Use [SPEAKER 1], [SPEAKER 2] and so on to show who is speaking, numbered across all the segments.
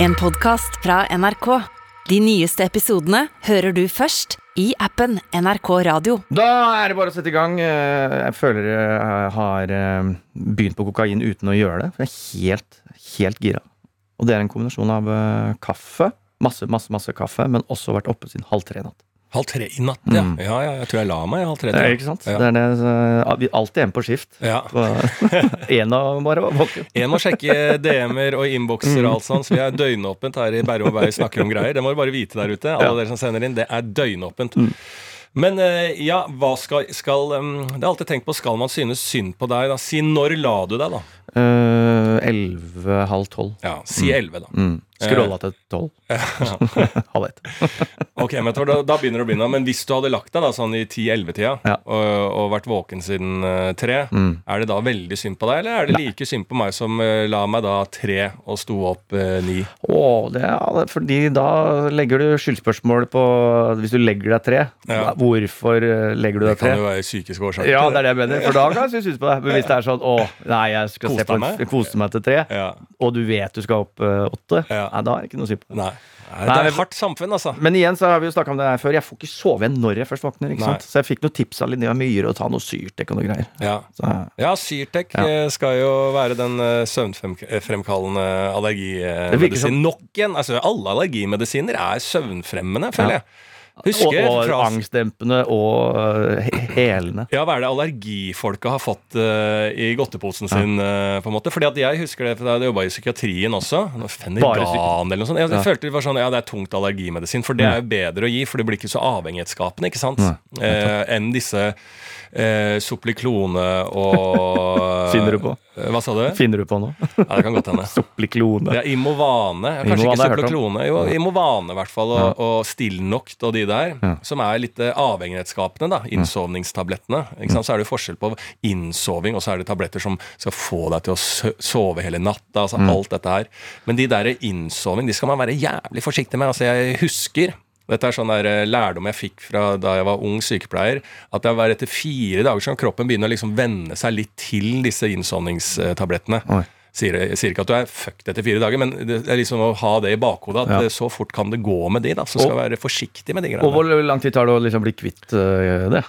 [SPEAKER 1] En podkast fra NRK. De nyeste episodene hører du først i appen NRK Radio.
[SPEAKER 2] Da er det bare å sette i gang. Eh, Jeg føler jeg har eh, begynt på kokain uten å gjøre det. Jeg er helt, helt gira. Og det er en kombinasjon av eh, kaffe, masse, masse, masse kaffe, men også vært oppe siden halv tre i natt.
[SPEAKER 3] Halv tre i natt, ja.
[SPEAKER 2] Mm.
[SPEAKER 3] ja. Ja, jeg tror jeg la meg halv tre.
[SPEAKER 2] Det er ikke sant?
[SPEAKER 3] Ja.
[SPEAKER 2] Det er det, alltid en på skift.
[SPEAKER 3] Ja.
[SPEAKER 2] En av bare var våken.
[SPEAKER 3] En må sjekke DM-er og innbokser
[SPEAKER 2] Mm.
[SPEAKER 3] og alt sånt, så vi er døgnåpent her i Bærum og Bærum snakker om greier. Det må du bare vite der ute, alle dere som sender inn. Det er døgnåpent.
[SPEAKER 2] Mm.
[SPEAKER 3] Men eh, ja, hva skal, skal um, Det er alltid tenkt på, skal man synes synd på deg, da? Si når la du deg, da?
[SPEAKER 2] Eh, Elleve, halv tolv.
[SPEAKER 3] Ja, si elleve, da.
[SPEAKER 2] Mm. Skrolla til tolv. halv ett.
[SPEAKER 3] Ok, men da, da begynner det å begynne. Men hvis du hadde lagt deg da sånn i 10-11-tida
[SPEAKER 2] Ja.
[SPEAKER 3] og, og vært våken siden eh, tre,
[SPEAKER 2] Mm.
[SPEAKER 3] er det da veldig synd på deg, eller er det like synd på meg som eh, la meg da tre og sto opp eh, ni?
[SPEAKER 2] Åh, det er fordi da legger du skyldspørsmål på Hvis du legger deg tre,
[SPEAKER 3] Ja.
[SPEAKER 2] hvorfor eh, legger du deg tre?
[SPEAKER 3] Det kan jo være psykiske årsaker.
[SPEAKER 2] Ja, det er det jeg mener. For da kan jeg synes på deg. Men hvis det er sånn å, nei, jeg skal se på
[SPEAKER 3] meg.
[SPEAKER 2] en, kose meg til tre,
[SPEAKER 3] Ja.
[SPEAKER 2] og du vet du skal opp uh, åtte,
[SPEAKER 3] Ja.
[SPEAKER 2] nei, da er det ikke noe synd på.
[SPEAKER 3] Nei. Nei, det er et hardt samfunn, altså.
[SPEAKER 2] Men igjen så har vi jo snakka om det her før. Jeg får ikke sove igjen når jeg først våkner. ikke
[SPEAKER 3] Nei.
[SPEAKER 2] sant? Så jeg fikk noen tips av Linnea Myhre å ta noe Syrtek og noe greier.
[SPEAKER 3] Ja.
[SPEAKER 2] Så,
[SPEAKER 3] Ja, Syrtec
[SPEAKER 2] Ja.
[SPEAKER 3] eh, skal jo være den eh, søvnfremkallende
[SPEAKER 2] som-
[SPEAKER 3] Nok en! Altså, alle allergimedisiner er søvnfremmende, føler
[SPEAKER 2] Ja.
[SPEAKER 3] jeg. Husker
[SPEAKER 2] og, og angstdempende og uh, helende.
[SPEAKER 3] Ja, hva er det allergifolka har fått uh, i godteposen sin? eh, på en måte? Fordi at jeg husker det, for da jeg jobba i psykiatrien også. Noe Fenergan eller noe sånt. Jeg,
[SPEAKER 2] Ja.
[SPEAKER 3] følte det var sånn, ja, det er tungt allergimedisin, for det er jo bedre å gi, for det blir ikke så avhengighetsskapende, ikke sant? Enn disse eh, Sopliklone og
[SPEAKER 2] Finner du på?
[SPEAKER 3] Hva sa du?
[SPEAKER 2] Finner du på noe?
[SPEAKER 3] Ja, det kan godt hende.
[SPEAKER 2] Sopliklone.
[SPEAKER 3] Ja, Imovane. Ja, Kanskje
[SPEAKER 2] Imovane
[SPEAKER 3] ikke. Soploklone. Jo, Imovane i hvert fall, og,
[SPEAKER 2] Ja.
[SPEAKER 3] og Stillnokt og de der,
[SPEAKER 2] Ja.
[SPEAKER 3] som er litt eh, avhengighetsskapende. da, Innsovningstablettene. Ikke sant? Så er det forskjell på innsoving, og så er det tabletter som skal få deg til å sove hele natta. altså
[SPEAKER 2] Mm.
[SPEAKER 3] Alt dette her. Men de der innsoving de skal man være jævlig forsiktig med. altså Jeg husker dette er sånn der eh, lærdom jeg fikk fra da jeg var ung sykepleier. At det var etter fire dager som kroppen begynner å liksom venne seg litt til disse innsovningstablettene.
[SPEAKER 2] Oi.
[SPEAKER 3] Sier, sier ikke at du er fucked etter fire dager, men det er liksom å ha det i bakhodet at
[SPEAKER 2] Ja.
[SPEAKER 3] eh, så fort kan det gå med de. da, Så skal
[SPEAKER 2] Og-
[SPEAKER 3] være forsiktig med de
[SPEAKER 2] Og hvor lang tid tar det å liksom bli kvitt øh, det?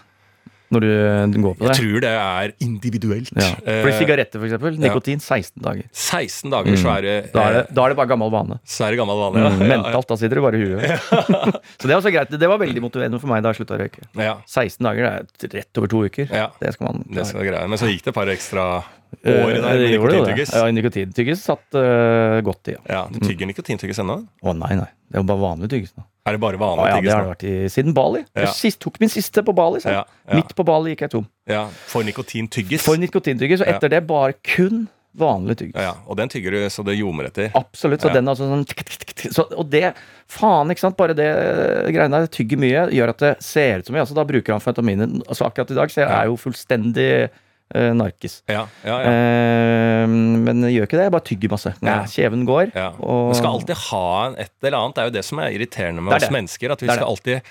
[SPEAKER 2] Når du øh, går på det?
[SPEAKER 3] Jeg tror det er individuelt.
[SPEAKER 2] Ja. For
[SPEAKER 3] Eh,
[SPEAKER 2] sigaretter, for eksempel. Nikotin 16 dager.
[SPEAKER 3] 16 dager så er
[SPEAKER 2] Mm. Da er det,
[SPEAKER 3] eh,
[SPEAKER 2] da er det bare gammel vane.
[SPEAKER 3] så det gammel vane. Ja.
[SPEAKER 2] Mm, mentalt, da sitter det bare i huet. Så det er også greit. Det var veldig motiverende for meg da jeg slutta å røyke.
[SPEAKER 3] Ja,
[SPEAKER 2] 16 dager det er rett over to uker.
[SPEAKER 3] ja.
[SPEAKER 2] Det skal man
[SPEAKER 3] Det skal greia. Men så gikk det et par ekstra
[SPEAKER 2] Eh,
[SPEAKER 3] år der med
[SPEAKER 2] det det.
[SPEAKER 3] nikotintyggis.
[SPEAKER 2] Ja, nikotintyggis satt uh, godt i. Ja.
[SPEAKER 3] Ja, Du tygger nikotintyggis ennå?
[SPEAKER 2] Å nei, nei. Det er jo bare vanlig tyggis nå.
[SPEAKER 3] Er det bare vanlig ah,
[SPEAKER 2] ja, det
[SPEAKER 3] tyggis
[SPEAKER 2] har
[SPEAKER 3] nå?
[SPEAKER 2] det vært i, siden Bali.
[SPEAKER 3] Ja.
[SPEAKER 2] Jeg sist, tok min siste på Bali.
[SPEAKER 3] Ja, ja.
[SPEAKER 2] Midt på Bali gikk jeg tom.
[SPEAKER 3] Ja, For nikotintyggis?
[SPEAKER 2] For nikotintyggis, og
[SPEAKER 3] Ja.
[SPEAKER 2] etter det bare kun vanlig tyggis.
[SPEAKER 3] Ja, ja, og den tygger du så det ljomer etter?
[SPEAKER 2] Absolutt. Så
[SPEAKER 3] Ja.
[SPEAKER 2] den er altså sånn så, Og det Faen, ikke sant. Bare det eh, greiene der tygger mye, gjør at det ser ut som mye. Altså, da bruker han fentaminen. Altså, akkurat i dag så jeg
[SPEAKER 3] Ja.
[SPEAKER 2] er jo fullstendig eh, narkis.
[SPEAKER 3] Ja, ja, ja.
[SPEAKER 2] Uh, men jeg gjør ikke det. Jeg bare tygger masse.
[SPEAKER 3] Ja.
[SPEAKER 2] Kjeven går.
[SPEAKER 3] Ja.
[SPEAKER 2] Og-
[SPEAKER 3] Man skal alltid ha en, et eller annet. Det er jo det som er irriterende med
[SPEAKER 2] Det er
[SPEAKER 3] oss mennesker. At vi
[SPEAKER 2] Det
[SPEAKER 3] skal alltid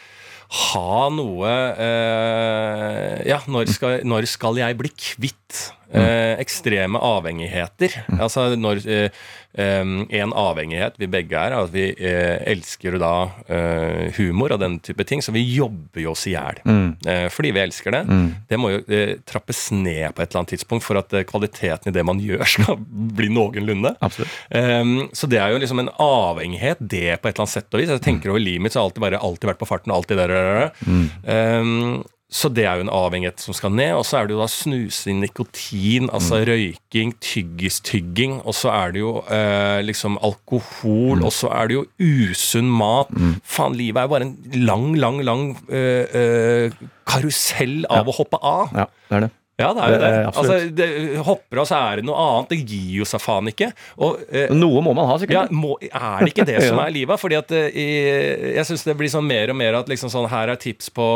[SPEAKER 3] ha noe uh, Ja, når skal, når skal jeg bli kvitt eh, ekstreme avhengigheter?
[SPEAKER 2] Mm.
[SPEAKER 3] Altså når eh, En avhengighet vi begge er, at vi eh, elsker da eh, humor og den type ting, så vi jobber jo oss i hjel.
[SPEAKER 2] Mm.
[SPEAKER 3] Eh, fordi vi elsker det. Det må jo eh, trappes ned på et eller annet tidspunkt for at kvaliteten i det man gjør, skal bli noenlunde. Så det er jo liksom en avhengighet, det på et eller annet sett og vis. Jeg tenker over livet mitt, så har alltid, bare, alltid vært på farten. alltid der, der, der. Um, så det er jo en avhengighet som skal ned. Og så er det jo da snusing, nikotin, altså røyking, tyggistygging. Og så er det jo eh, liksom alkohol, og så er det jo usunn mat. Faen, livet er jo bare en lang, lang, lang eh, eh, karusell av å hoppe av.
[SPEAKER 2] Ja, det er det.
[SPEAKER 3] Ja, det er jo
[SPEAKER 2] Det
[SPEAKER 3] det. Altså, det hopper av, så er det noe annet. Det gir jo seg faen ikke. Og eh,
[SPEAKER 2] Noe må man ha,
[SPEAKER 3] ja,
[SPEAKER 2] sikkert.
[SPEAKER 3] må, er det ikke det som er livet? Fordi at eh, Jeg syns det blir sånn mer og mer at liksom sånn her er tips på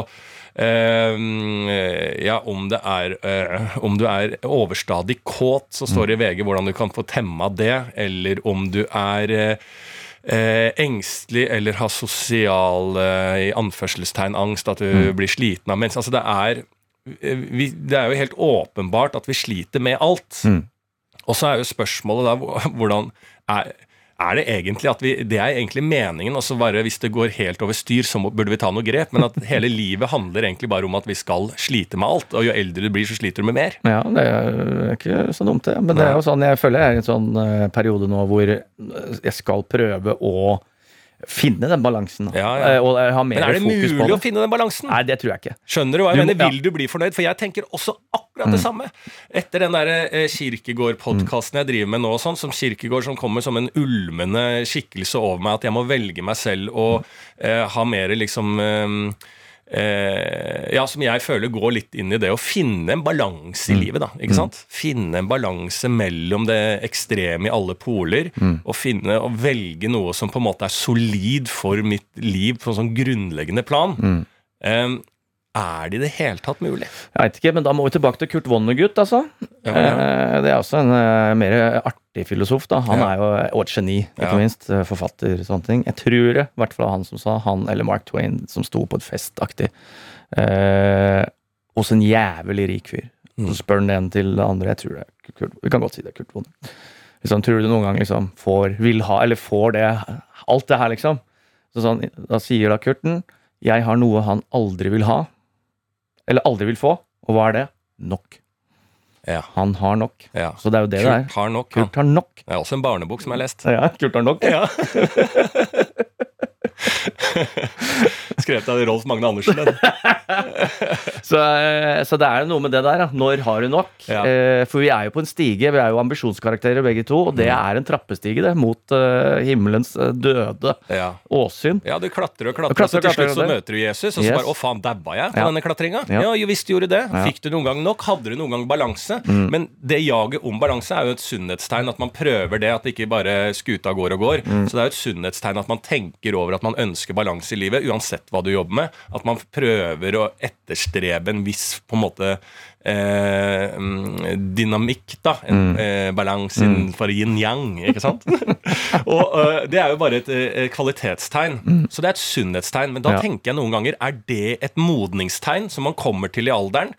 [SPEAKER 3] ja, om det er eh, Om du er overstadig kåt, så står det i VG hvordan du kan få temma det. Eller om du er eh, eh, engstelig eller har sosial eh, i anførselstegn angst, at du blir sliten av mens. Altså det er eh, vi, Det er jo helt åpenbart at vi sliter med alt.
[SPEAKER 2] Mm.
[SPEAKER 3] Og så er jo spørsmålet da hvordan er, er det egentlig at vi Det er egentlig meningen. altså bare hvis det går helt over styr, så burde vi ta noe grep. Men at hele livet handler egentlig bare om at vi skal slite med alt. Og jo eldre du blir, så sliter du med mer.
[SPEAKER 2] Ja, det er ikke så dumt, det. Men det er jo sånn, jeg føler jeg er i en sånn eh, periode nå hvor jeg skal prøve å finne den balansen.
[SPEAKER 3] Ja, ja.
[SPEAKER 2] Eh, Og ha mer
[SPEAKER 3] Men er det mulig
[SPEAKER 2] det.
[SPEAKER 3] å finne den balansen?
[SPEAKER 2] Nei, det tror jeg ikke.
[SPEAKER 3] Skjønner du hva jeg mener? Vil du bli fornøyd? For jeg tenker også akkurat det samme. Etter den der eh, Kirkegård-podkasten jeg driver med nå, sånn, som Kirkegård som kommer som en ulmende skikkelse over meg, at jeg må velge meg selv og eh, ha mer liksom eh, eh, ja, som jeg føler går litt inn i det å finne en balanse i livet. da, ikke sant? Finne en balanse mellom det ekstreme i alle poler, og finne og velge noe som på en måte er solid for mitt liv på en sånn grunnleggende plan. Eh, er det i det hele tatt mulig?
[SPEAKER 2] Jeg vet ikke, men da må vi tilbake til Kurt Vonnegut, altså.
[SPEAKER 3] Ja, ja.
[SPEAKER 2] Eh, Det er også en eh, mer artig filosof, da. Han
[SPEAKER 3] Ja.
[SPEAKER 2] er jo og et geni, ikke minst. eh, Forfatter og sånne ting. Jeg tror det, i hvert fall han som sa, han eller Mark Twain som sto på et festaktig eh, hos en jævlig rik fyr.
[SPEAKER 3] Mm.
[SPEAKER 2] Så spør han den til det andre. Jeg tror det er Kurt, Vi kan godt si det er Kurt Vonnegut. Liksom, tror du noen gang liksom får, vil ha, eller får det, alt det her, liksom? Så sånn, da sier da Kurten, jeg har noe han aldri vil ha. Eller aldri vil få. Og hva er det? Nok.
[SPEAKER 3] Ja.
[SPEAKER 2] Han har nok.
[SPEAKER 3] ja.
[SPEAKER 2] Så det er jo det det er.
[SPEAKER 3] Kurt har nok. han.
[SPEAKER 2] Kurt har nok.
[SPEAKER 3] Det er også en barnebok som jeg har lest.
[SPEAKER 2] Ja, Kurt har nok.
[SPEAKER 3] Ja. Skrevet av Rolf Magne Andersen. Den.
[SPEAKER 2] Så, eh, så det er noe med det der. da. Når har du nok?
[SPEAKER 3] Ja.
[SPEAKER 2] Eh, For vi er jo på en stige. Vi er jo ambisjonskarakterer begge to. Og det
[SPEAKER 3] Mm.
[SPEAKER 2] er en trappestige det, mot eh, himmelens døde
[SPEAKER 3] Ja.
[SPEAKER 2] åsyn.
[SPEAKER 3] ja, du klatrer og
[SPEAKER 2] Du
[SPEAKER 3] klatrer,
[SPEAKER 2] klatrer
[SPEAKER 3] og så til slutt så møter du Jesus, og så
[SPEAKER 2] Yes.
[SPEAKER 3] bare 'Å, faen, daua jeg på
[SPEAKER 2] Ja.
[SPEAKER 3] denne klatringa?'
[SPEAKER 2] Ja.
[SPEAKER 3] Ja. visst gjorde det.
[SPEAKER 2] Mm.
[SPEAKER 3] Fikk du noen gang nok? Hadde du noen gang balanse? Men det jaget om balanse er jo et sunnhetstegn, at man prøver det, at det ikke bare skuta går og går.
[SPEAKER 2] Mm.
[SPEAKER 3] Så det er jo et sunnhetstegn at man tenker over at man ønsker balanse i livet, uansett hva du jobber med. At man prøver å etterstrebe en viss på en måte eh, mm, dynamikk, da. En eh, balanse innenfor yin-yang, ikke sant? og eh, det er jo bare et eh, kvalitetstegn. Så det er et sunnhetstegn. Men da
[SPEAKER 2] Ja.
[SPEAKER 3] tenker jeg noen ganger, er det et modningstegn som man kommer til i alderen?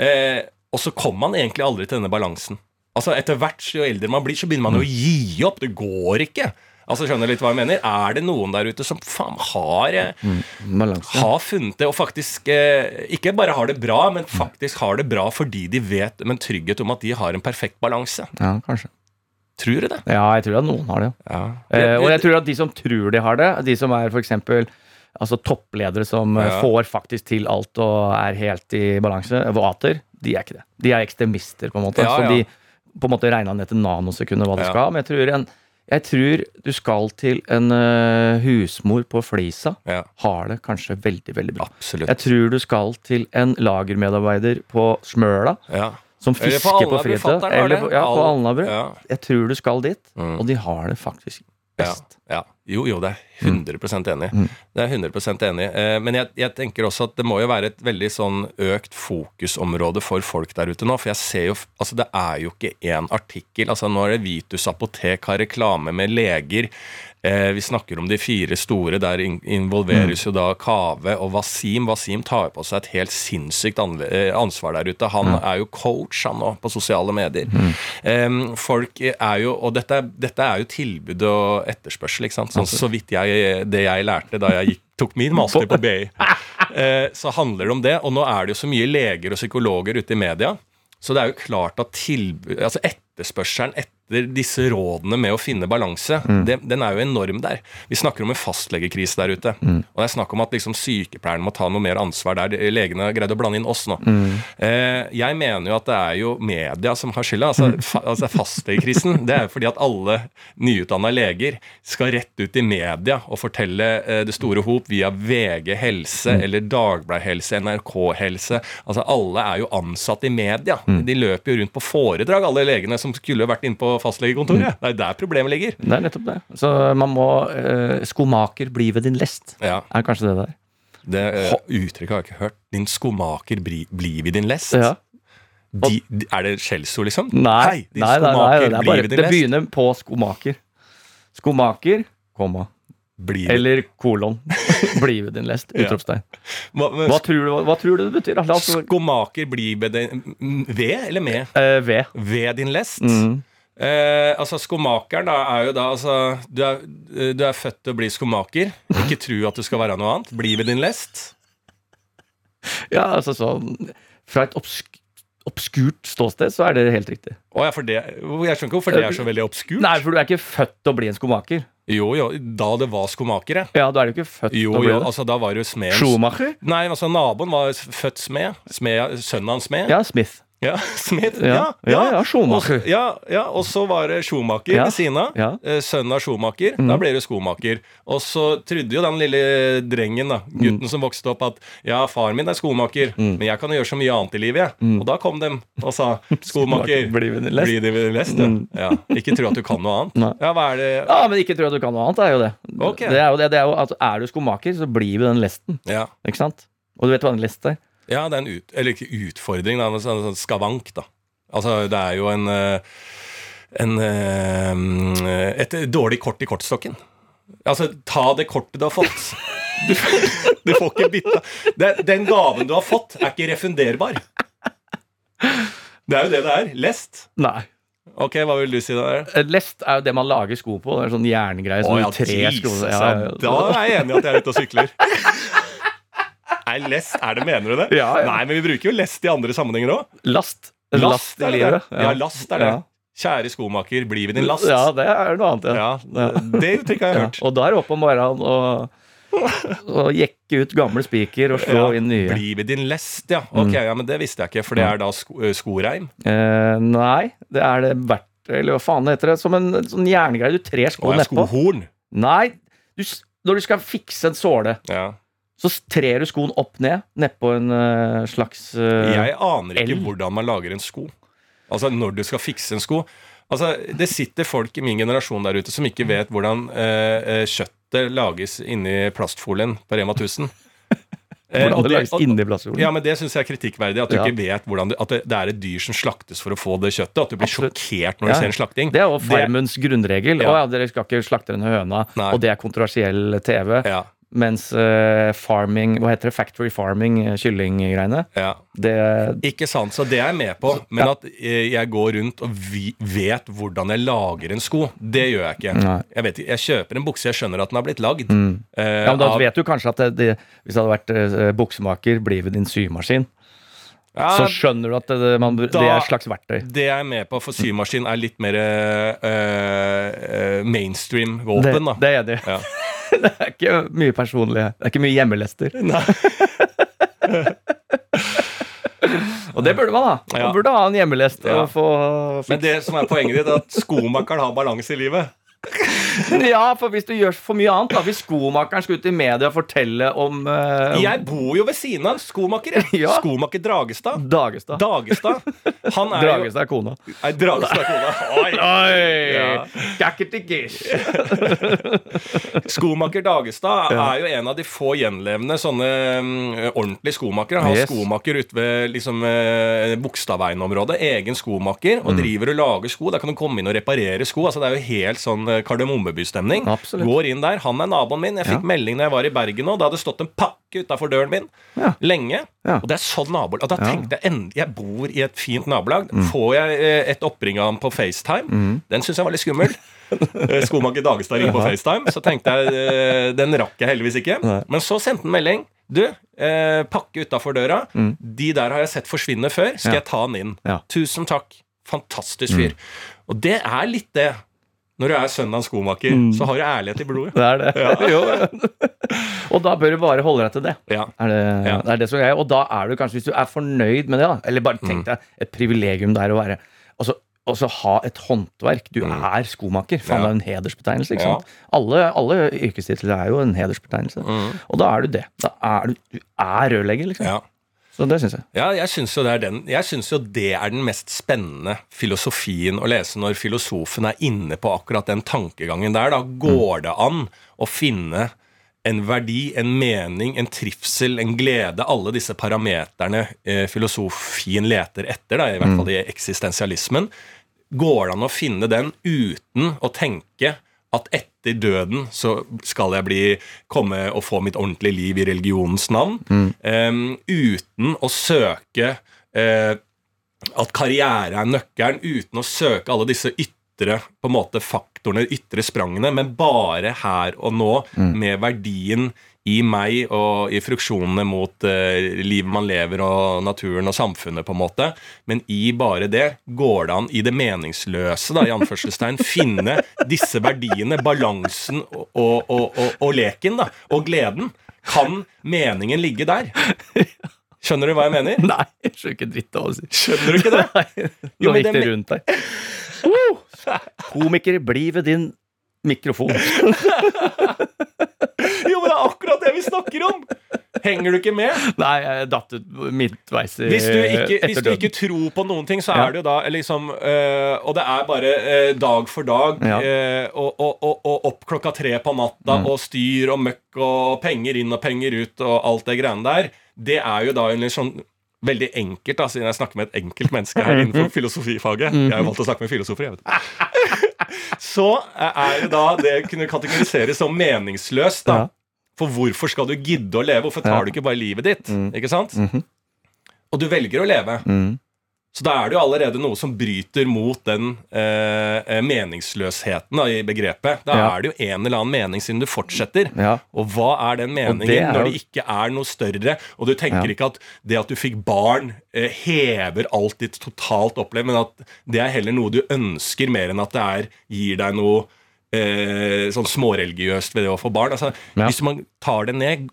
[SPEAKER 3] Eh, og så kommer man egentlig aldri til denne balansen. Altså Etter hvert jo eldre man blir, så begynner man jo å gi opp. Det går ikke. Altså Skjønner du litt hva jeg mener? Er det noen der ute som faen har
[SPEAKER 2] mm,
[SPEAKER 3] har funnet det, og faktisk eh, ikke bare har det bra, men faktisk har det bra fordi de vet med trygghet om at de har en perfekt balanse.
[SPEAKER 2] Ja, kanskje.
[SPEAKER 3] Tror du det?
[SPEAKER 2] Ja, jeg tror at noen har det.
[SPEAKER 3] Ja.
[SPEAKER 2] Eh, og jeg tror at de som tror de har det, de som er f.eks. Altså toppledere som eh,
[SPEAKER 3] Ja.
[SPEAKER 2] får faktisk til alt og er helt i balanse, vater, de er ikke det. De er ekstremister, på en måte.
[SPEAKER 3] Ja,
[SPEAKER 2] Så de på en måte regna ned til nanosekunder hva de
[SPEAKER 3] Ja.
[SPEAKER 2] skal. Men jeg tror, en, jeg tror du skal til en eh, husmor på Flisa.
[SPEAKER 3] ja.
[SPEAKER 2] Har det kanskje veldig, veldig bra.
[SPEAKER 3] Absolutt.
[SPEAKER 2] Jeg tror du skal til en lagermedarbeider på Smøla
[SPEAKER 3] Ja.
[SPEAKER 2] som
[SPEAKER 3] på
[SPEAKER 2] fisker på
[SPEAKER 3] har
[SPEAKER 2] Eller på, ja, på Alnabru. Jeg tror du skal dit,
[SPEAKER 3] Mm.
[SPEAKER 2] og de har det faktisk best.
[SPEAKER 3] ja. Jo, jo, det er 100% enig.
[SPEAKER 2] Mm.
[SPEAKER 3] Det er 100% enig. Eh, Men jeg, jeg tenker også at det må jo være et veldig sånn økt fokusområde for folk der ute nå. For jeg ser jo Altså, det er jo ikke én artikkel. Altså, nå er det Vitus apotek har reklame med leger. Eh, vi snakker om de fire store. Der involveres involveres jo da Kave og Wasim. Wasim tar på seg et helt sinnssykt eh, ansvar der ute. Han er jo coach, han nå, på sosiale medier. Em, folk er jo Og dette, dette er jo tilbud og etterspørsel, ikke sant. Sånn, så vidt jeg, det jeg lærte da jeg gikk, tok min master på BI, eh, så handler det om det. Og nå er det jo så mye leger og psykologer ute i media. Så det er jo klart at tilbud, altså etterspørselen etter disse rådene med å finne balanse, det, den er jo enorm der. Vi snakker om en fastlegekrise der ute. Og det er snakk om at liksom sykepleierne må ta noe mer ansvar der. Legene har greid å blande inn oss nå. Eh, jeg mener jo at det er jo media som har skylda. Altså, fa altså Fastlegekrisen det er jo fordi at alle nyutdanna leger skal rett ut i media og fortelle eh, det store hop via VG Helse eller Dagbladet Helse, NRK Helse. Altså Alle er jo ansatt i media. De løper jo rundt på foredrag, alle legene som skulle vært inne på fastlegekontoret. Det er der problemet ligger.
[SPEAKER 2] Det er nettopp det. Så man må uh, Skomaker, bli ved din lest.
[SPEAKER 3] Ja,
[SPEAKER 2] Er kanskje det der.
[SPEAKER 3] Det uh, uttrykket har jeg ikke hørt. Din skomaker bli, bli ved din lest.
[SPEAKER 2] Ja.
[SPEAKER 3] De, de, er det skjellsord, liksom?
[SPEAKER 2] Nei,
[SPEAKER 3] Hei,
[SPEAKER 2] nei, nei, nei, det, er bare, det begynner på skomaker. Skomaker, komma.
[SPEAKER 3] Bli
[SPEAKER 2] Eller kolon. Bli ved din lest.
[SPEAKER 3] Ja.
[SPEAKER 2] Utropstegn.
[SPEAKER 3] Hva,
[SPEAKER 2] Hva tror du, hva tror du det betyr? Altså,
[SPEAKER 3] Skomaker bli ved din Ved eller med?
[SPEAKER 2] Uh, Ved.
[SPEAKER 3] Ved din lest?
[SPEAKER 2] Mm.
[SPEAKER 3] Eh, altså Skomakeren da er jo da altså du er, du er født til å bli skomaker. Ikke tro at du skal være noe annet. Bli ved din lest.
[SPEAKER 2] Ja, altså sånn Fra et obsk obskurt ståsted så er det helt riktig.
[SPEAKER 3] Å ja, for det, jeg skjønner ikke hvorfor det er så veldig obskurt.
[SPEAKER 2] Nei, for du er ikke født til å bli en skomaker.
[SPEAKER 3] Jo, jo, da det var skomakere.
[SPEAKER 2] Ja, da er du ikke født
[SPEAKER 3] Jo,
[SPEAKER 2] til å bli
[SPEAKER 3] jo,
[SPEAKER 2] det.
[SPEAKER 3] altså da var det jo smeden
[SPEAKER 2] Schumacher?
[SPEAKER 3] Nei, altså naboen var født smed. smed sønnen hans smed.
[SPEAKER 2] Ja, Smith.
[SPEAKER 3] Ja, smed.
[SPEAKER 2] Ja, ja, ja, Schumacher.
[SPEAKER 3] Og, ja, ja, og så var det Schumacher
[SPEAKER 2] Ja,
[SPEAKER 3] ved siden av.
[SPEAKER 2] Mm.
[SPEAKER 3] Eh, Sønnen av Schumacher. Da ble det skomaker. Og så trodde jo den lille drengen, da, gutten
[SPEAKER 2] Mm.
[SPEAKER 3] som vokste opp, at ja, faren min er skomaker, men jeg kan jo gjøre så mye annet i livet, jeg. Og da kom de og sa skomaker.
[SPEAKER 2] Mm. Bli
[SPEAKER 3] det lest, ja. ja. Ikke tro at du kan noe annet.
[SPEAKER 2] Nei.
[SPEAKER 3] Ja, hva er det
[SPEAKER 2] Ja, men ikke tro at du kan noe annet, er jo det.
[SPEAKER 3] Okay.
[SPEAKER 2] Det er jo det, det er jo altså, er du skomaker, så blir vi den lesten.
[SPEAKER 3] Ja.
[SPEAKER 2] Ikke sant? Og du vet hva en lest er?
[SPEAKER 3] Ja, det er en ut, eller ikke utfordring, da, men en sånn skavank, da. Altså, det er jo en eh, en, eh, et dårlig kort i kortstokken. Altså, ta det kortet du har fått. Du, du får ikke bytta. Den gaven du har fått, er ikke refunderbar. Det er jo det det er. Lest.
[SPEAKER 2] Nei.
[SPEAKER 3] Ok, hva vil du si da?
[SPEAKER 2] Lest er jo det man lager sko på. Det er sånn jerngreie.
[SPEAKER 3] Å
[SPEAKER 2] Sånn
[SPEAKER 3] ja,
[SPEAKER 2] tre sko.
[SPEAKER 3] ja,
[SPEAKER 2] Ja, ja.
[SPEAKER 3] Da er jeg enig i at jeg er ute og sykler. Nei, lest, er det, mener du det?
[SPEAKER 2] Ja, ja.
[SPEAKER 3] Nei, men vi bruker jo lest i andre sammenhenger òg.
[SPEAKER 2] Last. Last, Last
[SPEAKER 3] er det det? Ja, last er det.
[SPEAKER 2] Ja.
[SPEAKER 3] Kjære skomaker, bli ved din last.
[SPEAKER 2] Ja, det er noe annet.
[SPEAKER 3] Ja, Det uttrykket har jeg
[SPEAKER 2] Ja.
[SPEAKER 3] hørt.
[SPEAKER 2] Og da er det opp om morgenen og, og jekke ut gamle spiker og slå
[SPEAKER 3] Ja,
[SPEAKER 2] inn nye.
[SPEAKER 3] Bli ved din lest, ja. Ok, ja, men det visste jeg ikke, for det er da sko eh, skoreim.
[SPEAKER 2] Eh, nei, det er det verdt eller hva faen heter det? Som en sånn jerngreie du trer sko
[SPEAKER 3] er
[SPEAKER 2] nedpå.
[SPEAKER 3] skohorn.
[SPEAKER 2] Nei, du, når du skal fikse en såle,
[SPEAKER 3] Ja.
[SPEAKER 2] Så trer du skoen opp ned nedpå en uh, slags uh,
[SPEAKER 3] Jeg aner ikke
[SPEAKER 2] L.
[SPEAKER 3] hvordan man lager en sko. Altså når du skal fikse en sko. Altså, Det sitter folk i min generasjon der ute som ikke vet hvordan eh, kjøttet lages inni plastfolien på Rema 1000. Eh,
[SPEAKER 2] Hvordan det lages inni plastfolien?
[SPEAKER 3] Ja, men Det syns jeg er kritikkverdig. At du
[SPEAKER 2] Ja.
[SPEAKER 3] ikke vet hvordan du, At det, det er et dyr som slaktes for å få det kjøttet. At du blir
[SPEAKER 2] Absolutt.
[SPEAKER 3] sjokkert når
[SPEAKER 2] Ja.
[SPEAKER 3] du ser en slakting.
[SPEAKER 2] Det er jo Farmens grunnregel.
[SPEAKER 3] Ja.
[SPEAKER 2] Å ja, dere skal ikke slakte denne høna,
[SPEAKER 3] Nei.
[SPEAKER 2] og det er kontroversiell TV.
[SPEAKER 3] Ja,
[SPEAKER 2] Mens uh, farming, hva heter det, factory farming, eh, kyllinggreiene,
[SPEAKER 3] ja.
[SPEAKER 2] det
[SPEAKER 3] Ikke sant, så det er jeg med på. Men at eh, jeg går rundt og vi vet hvordan jeg lager en sko, det gjør jeg ikke. Jeg, vet, jeg kjøper en bukse, jeg skjønner at den har blitt lagd.
[SPEAKER 2] mm.
[SPEAKER 3] Uh,
[SPEAKER 2] Ja, men da
[SPEAKER 3] av-
[SPEAKER 2] vet du kanskje at det, det, hvis det hadde vært uh, buksemaker, blir ved din symaskin,
[SPEAKER 3] Ja,
[SPEAKER 2] så skjønner du at det, man, det er et slags verktøy.
[SPEAKER 3] det jeg er med på, for symaskin er litt mer eh, eh, mainstream
[SPEAKER 2] Det,
[SPEAKER 3] våpen, da.
[SPEAKER 2] det er det.
[SPEAKER 3] Ja.
[SPEAKER 2] Det er ikke mye personlig. Det er ikke mye hjemmelester. Og det burde man ha. Man
[SPEAKER 3] Ja.
[SPEAKER 2] burde ha en hjemmelest.
[SPEAKER 3] Ja.
[SPEAKER 2] Få
[SPEAKER 3] Men det som er poenget ditt, er at skomakeren har balanse i livet.
[SPEAKER 2] Ja, for hvis du gjør for mye annet, da. Hvis skomakeren skal ut i media og fortelle om uh,
[SPEAKER 3] Jeg bor jo ved siden av skomaker.
[SPEAKER 2] Ja.
[SPEAKER 3] Skomaker Dragestad.
[SPEAKER 2] Dagestad.
[SPEAKER 3] Dagestad. Han er
[SPEAKER 2] Dragestad er kona.
[SPEAKER 3] Nei, Dragestad kona. Oi.
[SPEAKER 2] Oi!
[SPEAKER 3] Ja. Skomaker Dagestad er jo en av de få gjenlevende sånne um, ordentlige skomakere. Han har
[SPEAKER 2] Yes.
[SPEAKER 3] skomaker ute ved liksom, uh, Bogstadveien-området. Egen skomaker.
[SPEAKER 2] Mm.
[SPEAKER 3] Og driver og lager sko. Der kan du komme inn og reparere sko. Altså, det er jo helt sånn uh, Kardemommeby-stemning.
[SPEAKER 2] Absolutt.
[SPEAKER 3] Går inn der. Han er naboen min. Jeg fikk
[SPEAKER 2] Ja.
[SPEAKER 3] melding når jeg var i Bergen nå. Da hadde stått en pakke utafor døren min
[SPEAKER 2] Ja.
[SPEAKER 3] lenge.
[SPEAKER 2] Ja.
[SPEAKER 3] Og det er sånn nabolag. Og da.
[SPEAKER 2] Mm.
[SPEAKER 3] tenkte jeg endelig Jeg bor i et fint nabolag. Får jeg eh, et oppring av ham på FaceTime? Den syns jeg var litt skummel. Eh, Skomaker Dagestad ringer på FaceTime. Så tenkte jeg eh, Den rakk jeg heldigvis ikke. Men så sendte han melding. Du, eh, pakke utafor døra.
[SPEAKER 2] Mm.
[SPEAKER 3] De der har jeg sett forsvinne før. Skal
[SPEAKER 2] Ja.
[SPEAKER 3] jeg ta den inn?
[SPEAKER 2] Ja. Mm.
[SPEAKER 3] Tusen takk. Fantastisk fyr. Og det er litt det. Når du er av en skomaker,
[SPEAKER 2] Mm.
[SPEAKER 3] så har du ærlighet i blodet.
[SPEAKER 2] Det er det. Ja. og da bør du bare holde deg til det.
[SPEAKER 3] Ja.
[SPEAKER 2] Er det,
[SPEAKER 3] Ja.
[SPEAKER 2] det er det som er, og da er du kanskje, hvis du er fornøyd med det, da, eller bare
[SPEAKER 3] Mm.
[SPEAKER 2] tenk deg et privilegium det er å være altså, også ha et håndverk. Du er skomaker. Faen,
[SPEAKER 3] Mm.
[SPEAKER 2] Det er en hedersbetegnelse. ikke sant? Alle, alle yrkestitler er jo en hedersbetegnelse.
[SPEAKER 3] Mm.
[SPEAKER 2] Og da er du det. Da er du, du er rørlegger, liksom. Så det syns jeg.
[SPEAKER 3] Ja, jeg syns jo, jo det er den mest spennende filosofien å lese når filosofen er inne på akkurat den tankegangen der. Da går det an å finne en verdi, en mening, en trivsel, en glede, alle disse parameterne eh, filosofien leter etter, da, i hvert fall i eksistensialismen. Går det an å finne den uten å tenke at etter døden så skal jeg bli, komme og få mitt ordentlige liv i religionens navn, em, uten å søke uh, at karriere er nøkkelen, uten å søke alle disse ytre på en måte faktorene, ytre sprangene, men bare her og nå, med verdien i meg og i fruksjonene mot eh, livet man lever og naturen og samfunnet, på en måte. Men i bare det går det an, i det meningsløse, da, i anførselstegn, finne disse verdiene, balansen og, og, og, og, leken, da, og gleden. Kan meningen ligge der? Skjønner du hva jeg mener?
[SPEAKER 2] Nei, jeg skjønner ikke dritt av å si.
[SPEAKER 3] Skjønner du ikke det?
[SPEAKER 2] Nei, Nå gikk det
[SPEAKER 3] det-
[SPEAKER 2] rundt deg Komiker, bli ved din mikrofon.
[SPEAKER 3] Det vi snakker om! Henger du ikke med?
[SPEAKER 2] Nei, jeg datt ut midtveis i
[SPEAKER 3] Hvis du ikke, hvis du ikke tror på noen ting, så
[SPEAKER 2] Ja.
[SPEAKER 3] er det jo da liksom øh, Og det er bare øh, dag for dag,
[SPEAKER 2] Ja.
[SPEAKER 3] øh, og, og, og, og opp klokka tre på natta,
[SPEAKER 2] Mm.
[SPEAKER 3] og styr og møkk og penger inn og penger ut og alt det greiene der. Det er jo da en litt sånn Veldig enkelt, da, siden jeg snakker med et enkelt menneske her innenfor filosofifaget. Jeg har jo valgt å snakke med filosofer, jeg vet Så er det da det kunne kategoriseres som meningsløst, da. For hvorfor skal du gidde å leve? Hvorfor tar du ikke bare livet ditt?
[SPEAKER 2] Mm.
[SPEAKER 3] Ikke sant?
[SPEAKER 2] Mhm.
[SPEAKER 3] Og du velger å leve.
[SPEAKER 2] Mm.
[SPEAKER 3] Så da er det jo allerede noe som bryter mot den eh, eh, meningsløsheten da, i begrepet. Da
[SPEAKER 2] Ja.
[SPEAKER 3] er det jo en eller annen mening siden du fortsetter.
[SPEAKER 2] Ja.
[SPEAKER 3] Og hva er den meningen
[SPEAKER 2] det er
[SPEAKER 3] når det ikke er noe større? Og du tenker
[SPEAKER 2] Ja.
[SPEAKER 3] ikke at det at du fikk barn, eh, hever alt ditt totalt opplevd, men at det er heller noe du ønsker mer enn at det er, gir deg noe eh, sånn småreligiøst ved det å få barn. Altså,
[SPEAKER 2] Ja.
[SPEAKER 3] Hvis man tar det ned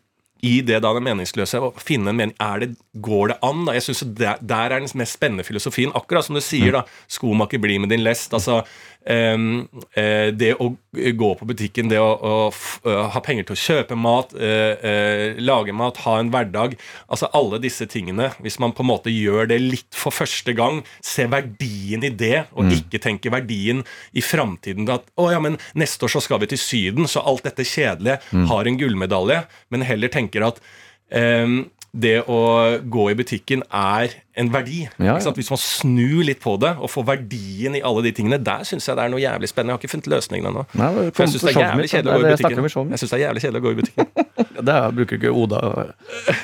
[SPEAKER 3] i det da det meningsløse, og finne en mening er det, Går det an? da? Jeg synes der, der er den mest spennende filosofien. Akkurat som du sier, da. Skomaker, bli med din lest. altså Det å gå på butikken, det å, å ha penger til å kjøpe mat, eh, eh, lage mat, ha en hverdag. Altså alle disse tingene. Hvis man på en måte gjør det litt for første gang, se verdien i det, og ikke tenke verdien i framtiden. At å ja, men neste år så skal vi til Syden, så alt dette kjedelige har en gullmedalje. Men heller tenker at em, det å gå i butikken er en verdi.
[SPEAKER 2] Ja,
[SPEAKER 3] sant? Hvis man snur litt på det og får verdien i alle de tingene, der syns jeg det er noe jævlig spennende. Jeg har ikke funnet løsningen ennå. For jeg syns det er jævlig kjedelig å gå i
[SPEAKER 2] det
[SPEAKER 3] butikken. Jeg synes det er jævlig kjedelig å gå i butikken.
[SPEAKER 2] Der bruker ikke Oda